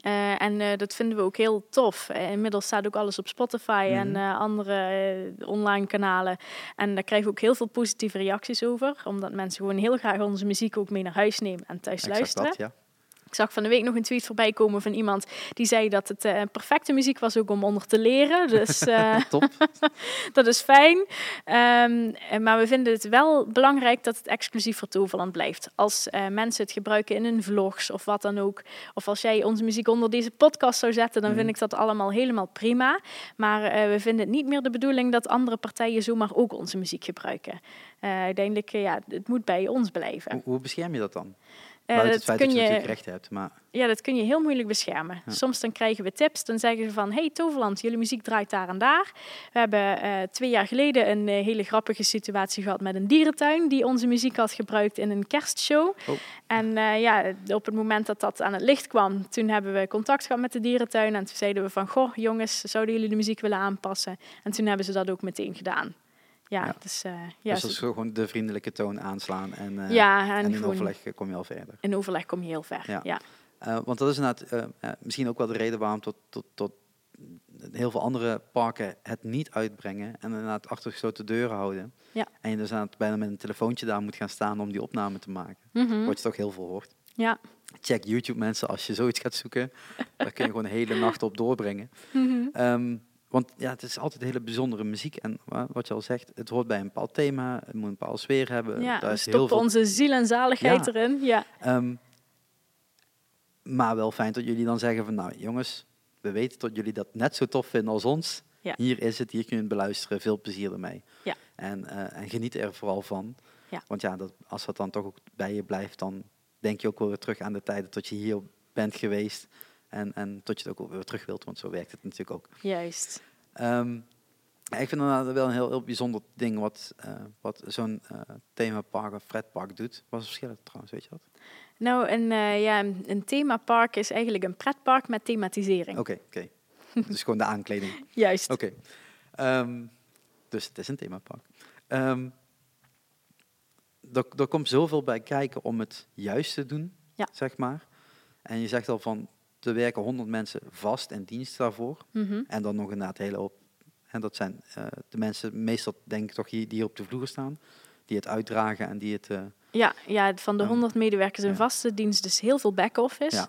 Eh, en eh, dat vinden we ook heel tof. Eh, inmiddels staat ook alles op Spotify en Mhm. andere online kanalen. En daar krijgen we ook heel veel positieve reacties over. Omdat mensen gewoon heel graag onze muziek ook mee naar huis nemen en thuis Exact luisteren. dat, ja. Ik zag van de week nog een tweet voorbij komen van iemand die zei dat het eh, perfecte muziek was ook om onder te leren. Dus eh, Top. dat is fijn. Ehm, eh, maar we vinden het wel belangrijk dat het exclusief voor Toverland blijft. Als mensen het gebruiken in hun vlogs of wat dan ook. Of als jij onze muziek onder deze podcast zou zetten, dan Mhm. vind ik dat allemaal helemaal prima. Maar we vinden het niet meer de bedoeling dat andere partijen zomaar ook onze muziek gebruiken. Uiteindelijk, ja, het moet bij ons blijven. Hoe, hoe bescherm je dat dan? Eh, het feit kun dat je je natuurlijk rechten hebt, maar ja, dat kun je heel moeilijk beschermen. Ja. Soms dan krijgen we tips, dan zeggen ze van... hey Toverland, jullie muziek draait daar en daar. We hebben eh, twee jaar geleden een eh, hele grappige situatie gehad met een dierentuin... die onze muziek had gebruikt in een kerstshow. Oh. En ja, op het moment dat dat aan het licht kwam... toen hebben we contact gehad met de dierentuin... en toen zeiden we van... goh, jongens, zouden jullie de muziek willen aanpassen? En toen hebben ze dat ook meteen gedaan. Ja, Ja. dus... eh, ja, dus dat is gewoon de vriendelijke toon aanslaan en, eh, ja, en, en in overleg eh, kom je al verder. in overleg kom je heel ver. Ja. Ja. Eh, want dat is inderdaad eh, eh, misschien ook wel de reden waarom tot, tot, tot heel veel andere parken het niet uitbrengen en inderdaad achter gesloten deuren houden. Ja. En je dus aan het bijna met een telefoontje daar moet gaan staan om die opname te maken. Mhm. Wat je toch heel veel hoort. ja. Check YouTube mensen als je zoiets gaat zoeken. daar kun je gewoon de hele nacht op doorbrengen. Mhm. Ehm, want ja, het is altijd hele bijzondere muziek. En wa- wat je al zegt, het hoort bij een bepaald thema. Het moet een bepaalde sfeer hebben. Ja, Daar heel veel onze ziel en zaligheid Ja. erin. Ja. Ehm, maar wel fijn dat jullie dan zeggen van, nou jongens, we weten dat jullie dat net zo tof vinden als ons. Ja. Hier is het, hier kun je het beluisteren, veel plezier ermee. Ja. En, eh, en geniet er vooral van. Ja. Want ja, dat, als dat dan toch ook bij je blijft, dan denk je ook wel weer terug aan de tijden dat je hier bent geweest. En, en tot je het ook weer terug wilt, want zo werkt het natuurlijk ook. Juist. Ehm, ik vind dat wel een heel, heel bijzonder ding wat, eh, wat zo'n eh themapark of fretpark doet. Wat is het verschil trouwens, weet je dat? Nou, een, eh, ja, een- themapark is eigenlijk een pretpark met thematisering. Oké, oké. dus gewoon de aankleding. Juist. Oké. Ehm, dus het is een themapark. Ehm er, er komt zoveel bij kijken om het juist te doen, Ja. zeg maar. En je zegt al van, er werken 100 mensen vast in dienst daarvoor. Mhm. En dan nog inderdaad hele hoop. En dat zijn eh, de mensen, meestal denk ik toch hier, die hier op de vloer staan. Die het uitdragen en die het... eh, Ja, ja, van de Ehm, 100 medewerkers in ja. vaste dienst, dus heel veel back-office. ja,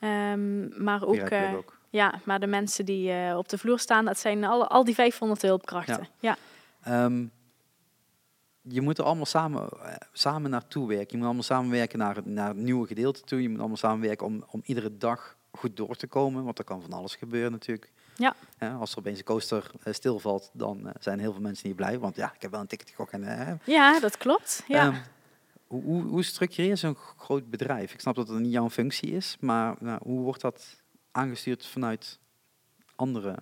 Ehm, maar ook, eh, ook. ja, maar de mensen die op de vloer staan, dat zijn alle, al die 500 hulpkrachten. Ja. Ehm, je moet er allemaal samen, samen naartoe werken. Je moet allemaal samenwerken naar, naar het nieuwe gedeelte toe. Je moet allemaal samenwerken om, om iedere dag goed door te komen. Want er kan van alles gebeuren natuurlijk. Ja. Als er opeens een coaster eh, stilvalt, dan eh, zijn heel veel mensen niet blij. Want ja, ik heb wel een ticket gekocht. En, eh, ja, dat klopt. Ja. Ehm, hoe, hoe, hoe structureer je zo'n groot bedrijf? Ik snap dat het niet jouw functie is, maar nou, hoe wordt dat aangestuurd vanuit andere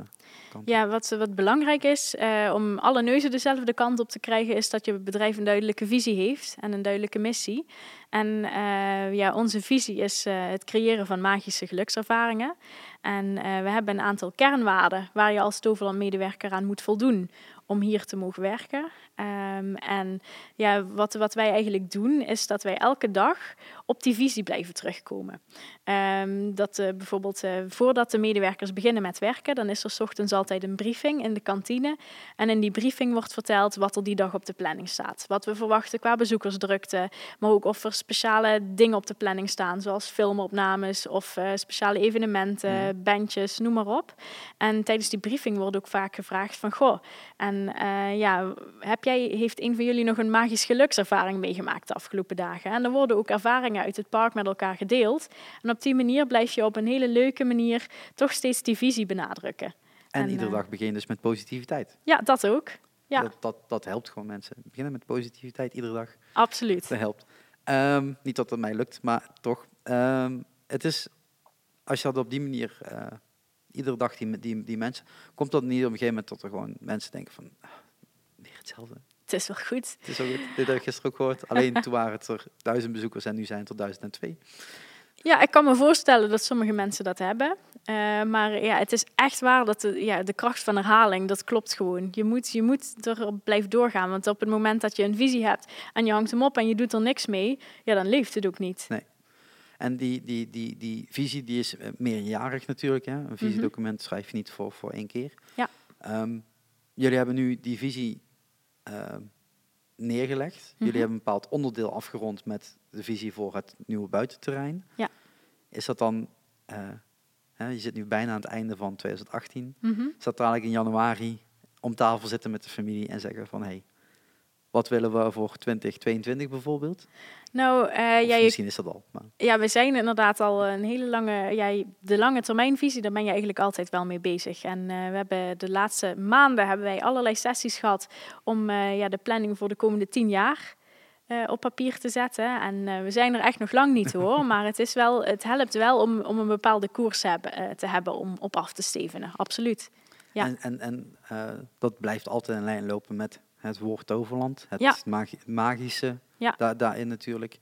kanten? Ja, wat, wat belangrijk is eh, om alle neuzen dezelfde kant op te krijgen, is dat je bedrijf een duidelijke visie heeft en een duidelijke missie. En eh, ja, onze visie is eh, het creëren van magische gelukservaringen. En we hebben een aantal kernwaarden waar je als Toverland-medewerker aan moet voldoen om hier te mogen werken. Ehm, en ja, wat, wat wij eigenlijk doen, is dat wij elke dag op die visie blijven terugkomen. Ehm, dat eh, bijvoorbeeld eh, voordat de medewerkers beginnen met werken, dan is er 's ochtends altijd een briefing in de kantine. En in die briefing wordt verteld wat er die dag op de planning staat. Wat we verwachten qua bezoekersdrukte, maar ook of er speciale dingen op de planning staan, zoals filmopnames of eh, speciale evenementen, Mhm. bandjes, noem maar op. En tijdens die briefing wordt ook vaak gevraagd van, goh, en ja, heb jij, heeft een van jullie nog een magisch gelukservaring meegemaakt de afgelopen dagen? En er worden ook ervaringen uit het park met elkaar gedeeld. En op die manier blijf je op een hele leuke manier toch steeds die visie benadrukken. En, en, iedere eh, dag begin dus met positiviteit. Ja, dat ook. Ja. Dat, dat, dat helpt gewoon mensen. Beginnen met positiviteit iedere dag. Absoluut. Dat helpt. Ehm, niet dat het mij lukt, maar toch. Ehm, het is, als je dat op die manier, eh, iedere dag die, die, die mensen, komt dat niet op een gegeven moment tot er gewoon mensen denken van, hetzelfde. Het is wel goed. Het is goed. dit heb ik gisteren ook gehoord. Alleen toen waren het er duizend bezoekers en nu zijn het er duizend en twee. Ja, ik kan me voorstellen dat sommige mensen dat hebben. Eh, maar ja, het is echt waar dat de, ja, de kracht van herhaling, dat klopt gewoon. Je moet, je moet erop blijven doorgaan. Want op het moment dat je een visie hebt en je hangt hem op en je doet er niks mee, ja, dan leeft het ook niet. En die, die, die, die visie die is eh, meerjarig natuurlijk. Hè? Een visiedocument schrijf je niet voor, voor één keer. Ja. Ehm, jullie hebben nu die visie ehm, neergelegd. Mhm. Jullie hebben een bepaald onderdeel afgerond met de visie voor het nieuwe buitenterrein. Ja. Is dat dan, eh, hè, je zit nu bijna aan het einde van 2018. Mhm. Is dat eigenlijk in januari om tafel zitten met de familie en zeggen van hé, hey, wat willen we voor 2022 bijvoorbeeld? Nou, eh, Of ja, je misschien is dat al. Maar, Ja, we zijn inderdaad al een hele lange, ja, de lange termijnvisie, daar ben je eigenlijk altijd wel mee bezig. En eh, we hebben de laatste maanden hebben wij allerlei sessies gehad om eh, ja, de planning voor de komende tien jaar eh, op papier te zetten. En eh, we zijn er echt nog lang niet hoor, maar het, is wel, het helpt wel om, om een bepaalde koers hebben, eh, te hebben om op af te stevenen, absoluut. Ja. En, en, en eh, dat blijft altijd in lijn lopen met het woord Toverland, het Ja. magi- magische Ja. da- daarin natuurlijk.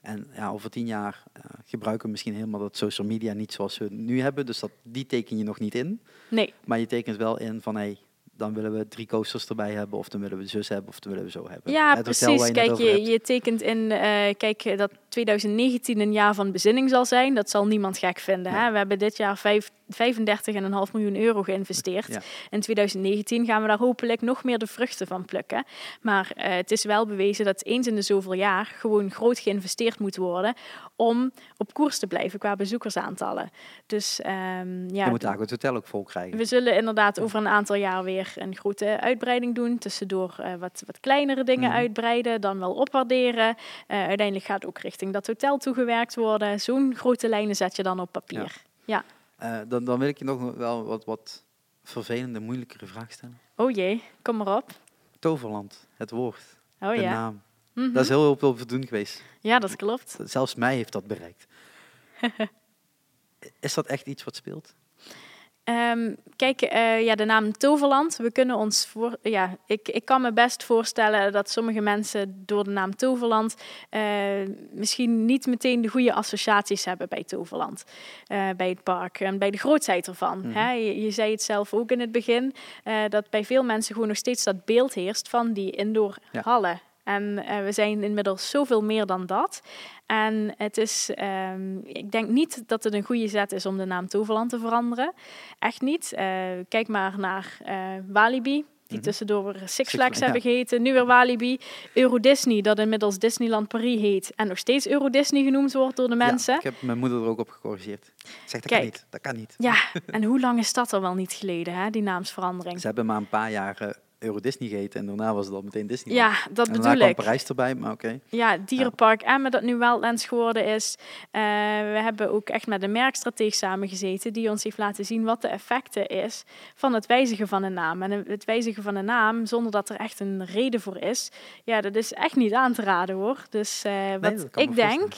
En ja, over tien jaar eh, gebruiken we misschien helemaal dat social media niet zoals we het nu hebben. Dus dat, die teken je nog niet in. Nee, Maar je tekent wel in van hé, hey, dan willen we drie coasters erbij hebben. Of dan willen we zus hebben of dan willen we zo hebben. Ja, Het precies. je Kijk, je, je tekent in, eh, kijk, dat 2019 een jaar van bezinning zal zijn. Dat zal niemand gek vinden. Hè? We hebben dit jaar vijf, 35,5 miljoen euro geïnvesteerd. Ja. In 2019 gaan we daar hopelijk nog meer de vruchten van plukken. Maar eh, het is wel bewezen dat eens in de zoveel jaar gewoon groot geïnvesteerd moet worden om op koers te blijven qua bezoekersaantallen. Dus ehm, ja, je moet daar het hotel ook vol krijgen. we zullen inderdaad over een aantal jaar weer een grote uitbreiding doen. Tussendoor eh, wat, wat kleinere dingen Mhm. uitbreiden, dan wel opwaarderen. Eh, uiteindelijk gaat ook richting dat hotel toegewerkt worden. Zo'n grote lijnen zet je dan op papier. Ja. Eh, dan, dan wil ik je nog wel wat, wat vervelende, moeilijkere vraag stellen. Oh jee, kom maar op. Toverland, het woord, Oh de ja. naam. Mhm. Dat is heel veel voldoen geweest. Ja, dat klopt. Zelfs mij heeft dat bereikt. is dat echt iets wat speelt? Ehm, kijk, eh, ja, de naam Toverland. We kunnen ons voor. Ja, ik, ik kan me best voorstellen dat sommige mensen door de naam Toverland eh, misschien niet meteen de goede associaties hebben bij Toverland, eh, bij het park en bij de grootheid ervan. Mhm. hè? Je, je zei het zelf ook in het begin, dat bij veel mensen gewoon nog steeds dat beeld heerst van die indoor Ja. En eh, we zijn inmiddels zoveel meer dan dat. En het is, ehm, ik denk niet dat het een goede zet is om de naam Toverland te veranderen. Echt niet. Eh, kijk maar naar eh, Walibi. Die Mhm. tussendoor Six Six Flags hebben geheten. Nu weer Walibi. Euro Disney, dat inmiddels Disneyland Paris heet. En nog steeds Euro Disney genoemd wordt door de mensen. Ja, ik heb mijn moeder er ook op gecorrigeerd. Zeg, dat Kijk. kan niet. Dat kan niet. Ja, en hoe lang is dat er wel niet geleden, hè, die naamsverandering? Ze hebben maar een paar jaar eh, Euro Disney geheten en daarna was het al meteen Disney. Ja, dat en bedoel ik. Parijs erbij, maar oké. Ja, Dierenpark Emmen dat nu Wildlands geworden is. Eh, we hebben ook echt met een merkstratege samengezeten die ons heeft laten zien wat de effecten is van het wijzigen van een naam. En het wijzigen van een naam zonder dat er echt een reden voor is, ja, dat is echt niet aan te raden hoor. Dus eh, wat ik denk,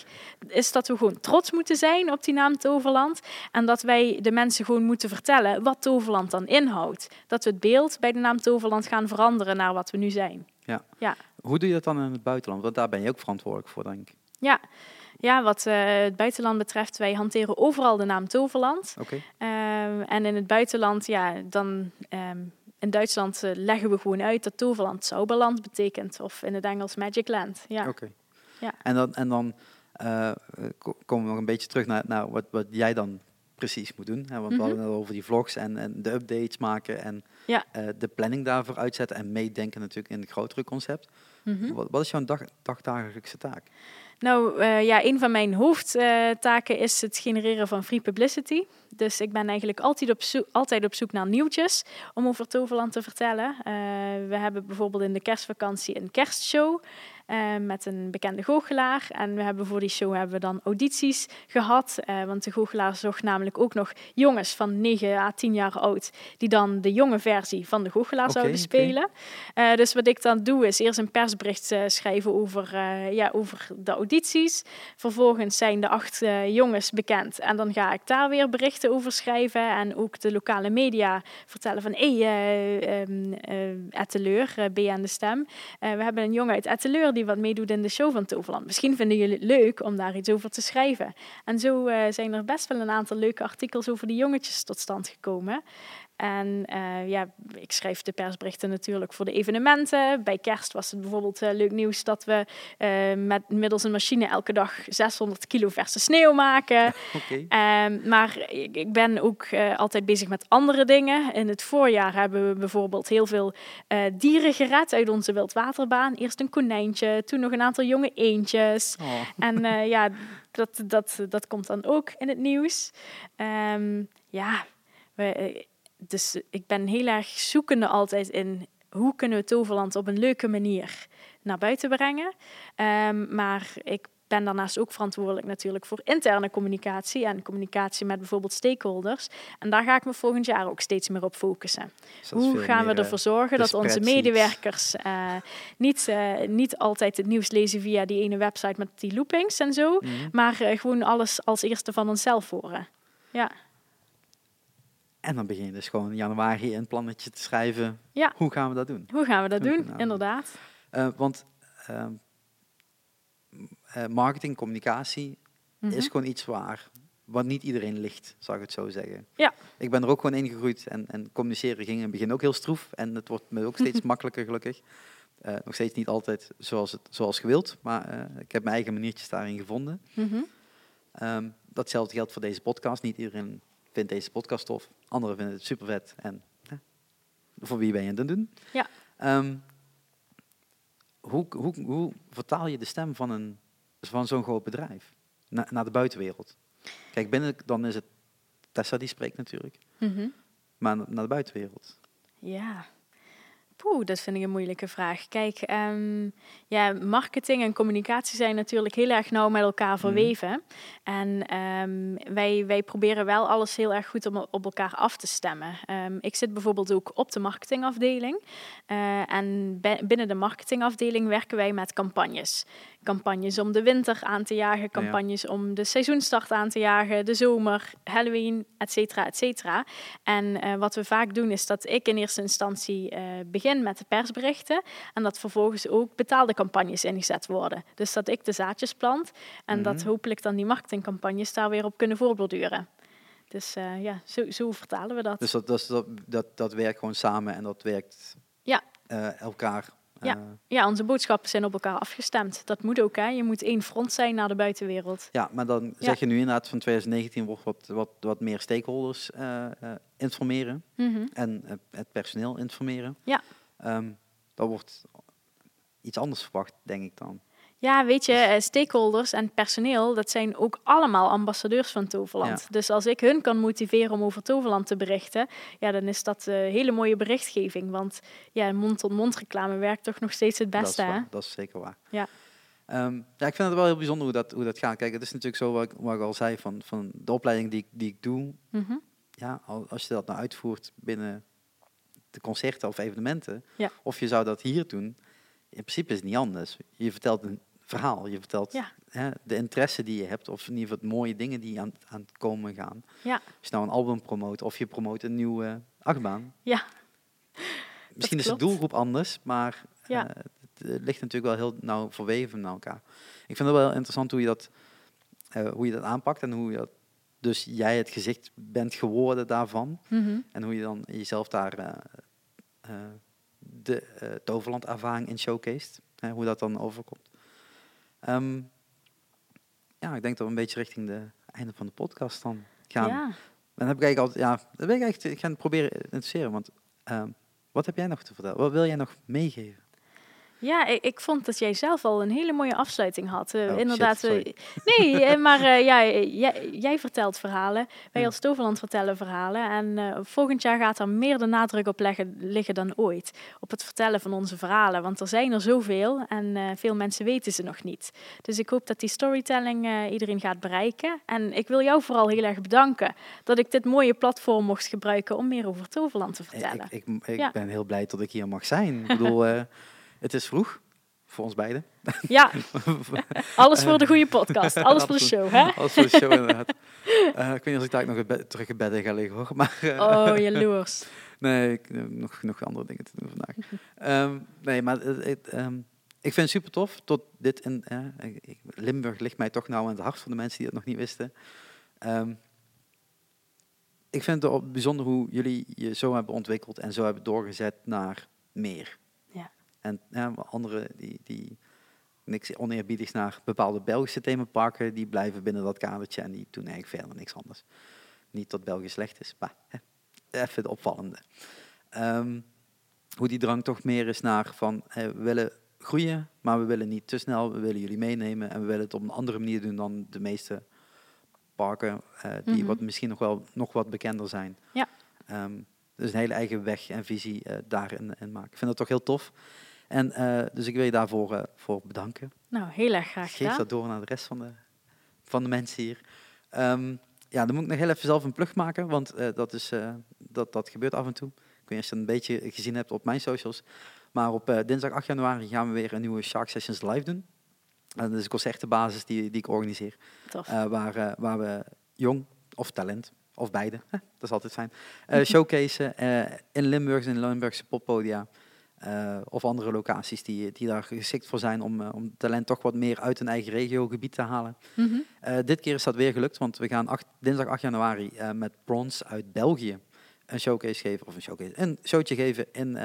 is dat we gewoon trots moeten zijn op die naam Toverland. En dat wij de mensen gewoon moeten vertellen wat Toverland dan inhoudt. Dat we het beeld bij de naam Toverland gaan veranderen naar wat we nu zijn. Hoe doe je dat dan in het buitenland? Want daar ben je ook verantwoordelijk voor, denk ik. Ja, ja wat eh, het buitenland betreft, wij hanteren overal de naam Toverland. Oké. Ehm, en in het buitenland, ja, dan ehm, in Duitsland eh, leggen we gewoon uit dat Toverland Zauberland betekent. Of in het Engels Magic Land. Ja, Oké. Ja. En dan, en dan eh, ko- komen we nog een beetje terug naar, naar wat, wat jij dan precies moet doen. Hè? Want we hadden het over die vlogs en, en de updates maken en Ja. eh, de planning daarvoor uitzetten en meedenken natuurlijk in het grotere concept. Mhm. Wat, wat is jouw dag, dagdagelijkse taak? Nou eh, ja, een van mijn hoofdtaken is het genereren van free publicity. Dus ik ben eigenlijk altijd op, zoek, altijd op zoek naar nieuwtjes om over Toverland te vertellen. Eh, we hebben bijvoorbeeld in de kerstvakantie een kerstshow eh, met een bekende goochelaar. En we hebben voor die show hebben we dan audities gehad. eh, want de goochelaar zocht namelijk ook nog jongens van 9 à 10 jaar oud... die dan de jonge versie van de goochelaar zouden spelen. Eh, dus wat ik dan doe is eerst een persbericht eh, schrijven over, eh, ja, over de audities. Vervolgens zijn de acht jongens bekend en dan ga ik daar weer berichten over schrijven. En ook de lokale media vertellen van hé, hey, Etteleur, eh, BN De Stem. We hebben een jongen uit Etteleur die wat meedoet in de show van Toverland. Misschien vinden jullie het leuk om daar iets over te schrijven. En zo eh, zijn er best wel een aantal leuke artikels over die jongetjes tot stand gekomen. En eh, ja, ik schrijf de persberichten natuurlijk voor de evenementen. Bij kerst was het bijvoorbeeld eh, leuk nieuws dat we eh, met middels een machine elke dag 600 kilo verse sneeuw maken. Oké. Ehm, maar ik, ik ben ook altijd bezig met andere dingen. In het voorjaar hebben we bijvoorbeeld heel veel dieren gered uit onze wildwaterbaan. Eerst een konijntje, toen nog een aantal jonge eendjes. Oh. En ja, dat, dat, dat komt dan ook in het nieuws. Ehm, ja, we, dus ik ben heel erg zoekende altijd in hoe kunnen we Toverland op een leuke manier naar buiten brengen. Ehm, maar ik ben daarnaast ook verantwoordelijk natuurlijk voor interne communicatie en communicatie met bijvoorbeeld stakeholders. En daar ga ik me volgend jaar ook steeds meer op focussen. Dus Hoe gaan we eh, ervoor zorgen de dat onze medewerkers eh, niet, eh, niet altijd het nieuws lezen via die ene website met die loopings en zo, mhm. maar eh, gewoon alles als eerste van onszelf horen. Ja, En dan begin je dus gewoon in januari een plannetje te schrijven. Ja. Hoe gaan we dat doen? hoe gaan we dat doen? Inderdaad. Eh, want eh, marketing, communicatie Mhm. is gewoon iets waar, wat niet iedereen ligt, zou ik het zo zeggen. Ja. Ik ben er ook gewoon ingegroeid en, en communiceren ging in het begin ook heel stroef. En het wordt me ook steeds makkelijker, gelukkig. Eh, nog steeds niet altijd zoals, het, zoals gewild, maar ik heb mijn eigen maniertjes daarin gevonden. Mhm. Ehm, datzelfde geldt voor deze podcast. Niet iedereen vindt deze podcast tof. Anderen vinden het super vet. En voor wie ben je het aan doen? Ja. Ehm, hoe, hoe, hoe vertaal je de stem van, een, van zo'n groot bedrijf na- naar de buitenwereld? Kijk, binnen dan is het Tessa die spreekt natuurlijk. Mhm. Maar na- naar de buitenwereld. Ja, Poeh, dat vind ik een moeilijke vraag. Kijk, ehm, ja, marketing en communicatie zijn natuurlijk heel erg nauw met elkaar Mhm. verweven. En ehm, wij, wij proberen wel alles heel erg goed om, op elkaar af te stemmen. Ehm, ik zit bijvoorbeeld ook op de marketingafdeling. Eh, en binnen de marketingafdeling werken wij met campagnes. Campagnes om de winter aan te jagen, campagnes om de seizoenstart aan te jagen, de zomer, Halloween, et cetera, et cetera. En eh, wat we vaak doen is dat ik in eerste instantie eh, begin met de persberichten en dat vervolgens ook betaalde campagnes ingezet worden. Dus dat ik de zaadjes plant en dat Mhm. hopelijk dan die marketingcampagnes daar weer op kunnen voorborduren. Dus eh, ja, zo, zo vertalen we dat. Dus dat, dat, dat, dat, werkt gewoon samen en dat werkt Ja. eh, elkaar. Ja. eh, Ja, onze boodschappen zijn op elkaar afgestemd. Dat moet ook, hè. Je moet één front zijn naar de buitenwereld. ja, maar dan zeg je nu inderdaad van 2019 wordt wat, wat, wat meer stakeholders eh, eh, informeren Mhm. en het personeel informeren. Ja. Ehm, dat wordt iets anders verwacht, denk ik dan. Ja, weet je, eh, stakeholders en personeel, dat zijn ook allemaal ambassadeurs van Toverland. Ja. Dus als ik hun kan motiveren om over Toverland te berichten, ja, dan is dat eh hele mooie berichtgeving. Want ja, mond-tot-mond reclame werkt toch nog steeds het dat, beste, is hè? waar, dat is zeker waar. Ja. Ehm, ja, ik vind het wel heel bijzonder hoe dat, hoe dat gaat. Kijk, het is natuurlijk zo wat ik, wat ik al zei, van, van de opleiding die, ik- die ik doe, Mhm. ja, al- als je dat nou uitvoert binnen de concerten of evenementen, Ja. of je zou dat hier doen, in principe is het niet anders. Je vertelt een verhaal, je vertelt Ja. hè, de interesse die je hebt, of in ieder geval mooie dingen die aan, aan het komen gaan. Ja. Als je nou een album promoot, of je promoot een nieuwe achtbaan. Ja. Misschien is de doelgroep anders, maar Ja. eh, het ligt natuurlijk wel heel nauw verweven naar elkaar. Ik vind het wel heel interessant hoe je dat, eh, hoe je dat aanpakt en hoe je dat, dus jij het gezicht bent geworden daarvan. Mhm. En hoe je dan jezelf daar eh, eh, de eh Toverland-ervaring in showcased. Hè, hoe dat dan overkomt. Ehm, ja, ik denk dat we een beetje richting de einde van de podcast dan gaan. Ja. Dan heb ik eigenlijk altijd, ja, dat ben ik eigenlijk gaan proberen te interesseren. Want ehm, wat heb jij nog te vertellen? Wat wil jij nog meegeven? Ja, ik, ik vond dat jij zelf al een hele mooie afsluiting had. Eh, Oh, inderdaad. shit, eh, nee, eh, maar ja, jij, jij vertelt verhalen. Wij als Toverland vertellen verhalen. En volgend jaar gaat er meer de nadruk op leggen, liggen dan ooit. Op het vertellen van onze verhalen. Want er zijn er zoveel en veel mensen weten ze nog niet. Dus ik hoop dat die storytelling iedereen gaat bereiken. En ik wil jou vooral heel erg bedanken dat ik dit mooie platform mocht gebruiken om meer over Toverland te vertellen. Ik, ik, ik Ja. ben heel blij dat ik hier mag zijn. Ik bedoel, het is vroeg voor ons beiden. Ja, alles voor de goede podcast. Alles voor de show, hè? Als voor de show inderdaad. Eh, ik weet niet als ik daar nog in bed- terug in bed ga liggen hoor. Maar, eh, Oh, jaloers. Nee, ik heb nog, nog andere dingen te doen vandaag. Ehm, nee, maar het, ehm, ik vind het super tof. Tot dit in, eh, Limburg ligt mij toch nou aan het hart voor de mensen die het nog niet wisten. Ehm, ik vind het bijzonder hoe jullie je zo hebben ontwikkeld en zo hebben doorgezet naar meer. En ja, anderen die, die niks oneerbiedigs naar bepaalde Belgische themaparken, die blijven binnen dat kadertje en die doen eigenlijk verder niks anders. Niet dat België slecht is, maar hè, even de opvallende. Ehm, hoe die drang toch meer is naar van eh, we willen groeien, maar we willen niet te snel. We willen jullie meenemen en we willen het op een andere manier doen dan de meeste parken eh, die Mhm. wat misschien nog wel nog wat bekender zijn. Ja. Ehm, dus een hele eigen weg en visie eh, daarin in maken. Ik vind dat toch heel tof. En eh, dus ik wil je daarvoor eh, voor bedanken. Nou, heel erg graag Geef dat door naar de rest van de, van de mensen hier. Ehm, ja, dan moet ik nog heel even zelf een plug maken, want eh, dat, is, dat, dat gebeurt af en toe. Ik weet niet of je het een beetje gezien hebt op mijn socials. Maar op dinsdag 8 januari gaan we weer een nieuwe Shark Sessions live doen. En dat is een concertenbasis die, die ik organiseer. Tof. waar, waar we jong of talent, of beide, dat is altijd fijn, showcase in Limburg, in Limburgse poppodia. Eh, of andere locaties die, die daar geschikt voor zijn om, eh, om talent toch wat meer uit een eigen regiogebied te halen. Mhm. Eh, dit keer is dat weer gelukt, want we gaan acht- dinsdag 8 januari met Bronze uit België een showcase geven, of een showcase, een showtje geven in,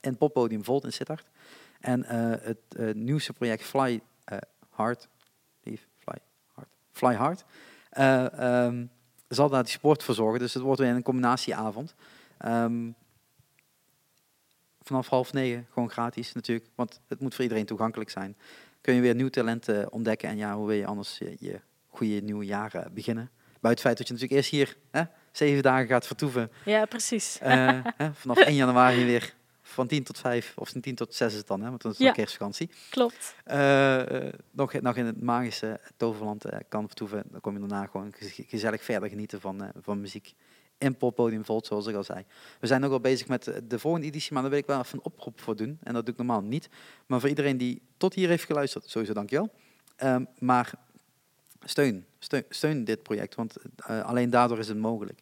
in Poppodium Volt in Sittard. En het nieuwste project Fly Hard, lief, Fly Hard, Fly Hard, eh, ehm, zal daar die sport voor zorgen. Dus het wordt weer een combinatieavond. Ehm, vanaf half negen, gewoon gratis natuurlijk, want het moet voor iedereen toegankelijk zijn. Kun je weer nieuw talent eh, ontdekken en ja, hoe wil je anders je, je goede nieuwe jaar eh, beginnen? Buiten het feit dat je natuurlijk eerst hier hè, zeven dagen gaat vertoeven. Ja, precies. Eh, hè, vanaf 1 januari weer van 10 tot 5, of van 10 tot 6 is het dan, hè, want dan is het Ja. kerstvakantie. Klopt. Eh, nog, nog in het magische toverland kan vertoeven. Dan kom je daarna gewoon gez- gezellig verder genieten van, van muziek. In Poppodium Volt, zoals ik al zei. We zijn ook al bezig met de volgende editie, maar daar wil ik wel even een oproep voor doen. En dat doe ik normaal niet. Maar voor iedereen die tot hier heeft geluisterd, sowieso dankjewel. Ehm maar steun, steun, steun dit project, want eh, alleen daardoor is het mogelijk.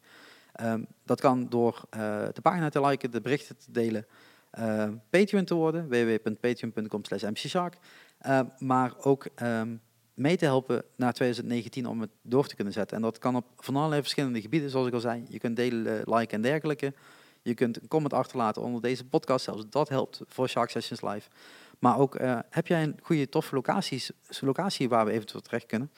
Ehm, dat kan door eh, de pagina te liken, de berichten te delen, eh, Patreon te worden, www.patreon.com slash mcshark. Eh, maar ook ehm, mee te helpen naar 2019 om het door te kunnen zetten. En dat kan op van allerlei verschillende gebieden, zoals ik al zei. Je kunt delen, eh, liken en dergelijke. Je kunt een comment achterlaten onder deze podcast, zelfs dat helpt voor Shark Sessions Live. Maar ook, eh, heb jij een goede, toffe locaties, locatie waar we eventueel terecht kunnen?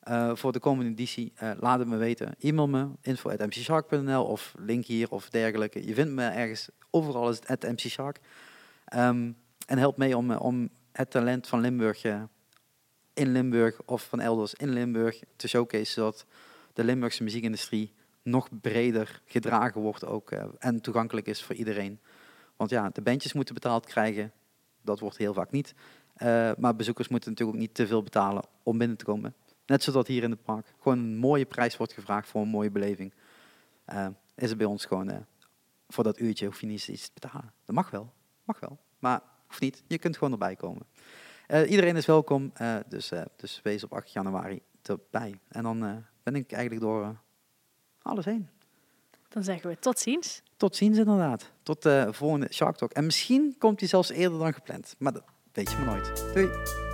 Eh, voor de komende editie, laat het me weten. E-mail me, info.mcshark.nl of link hier of dergelijke. Je vindt me ergens, overal is het mcshark. Ehm, en help mee om, om het talent van Limburg in Limburg of van elders in Limburg te showcase, zodat de Limburgse muziekindustrie nog breder gedragen wordt ook eh, en toegankelijk is voor iedereen. Want ja, de bandjes moeten betaald krijgen, dat wordt heel vaak niet. Eh, maar bezoekers moeten natuurlijk ook niet te veel betalen om binnen te komen. Net zoals hier in het park. Gewoon een mooie prijs wordt gevraagd voor een mooie beleving. Eh, is het bij ons gewoon, voor dat uurtje hoef je niet iets te betalen. Dat mag wel, mag wel. Maar hoeft niet, je kunt gewoon erbij komen. Eh, iedereen is welkom, eh, dus, eh, dus wees op 8 januari erbij. En dan ben ik eigenlijk door alles heen. Dan zeggen we tot ziens. Tot ziens inderdaad. Tot de volgende Shark Talk. En misschien komt hij zelfs eerder dan gepland. Maar dat weet je maar nooit. Doei.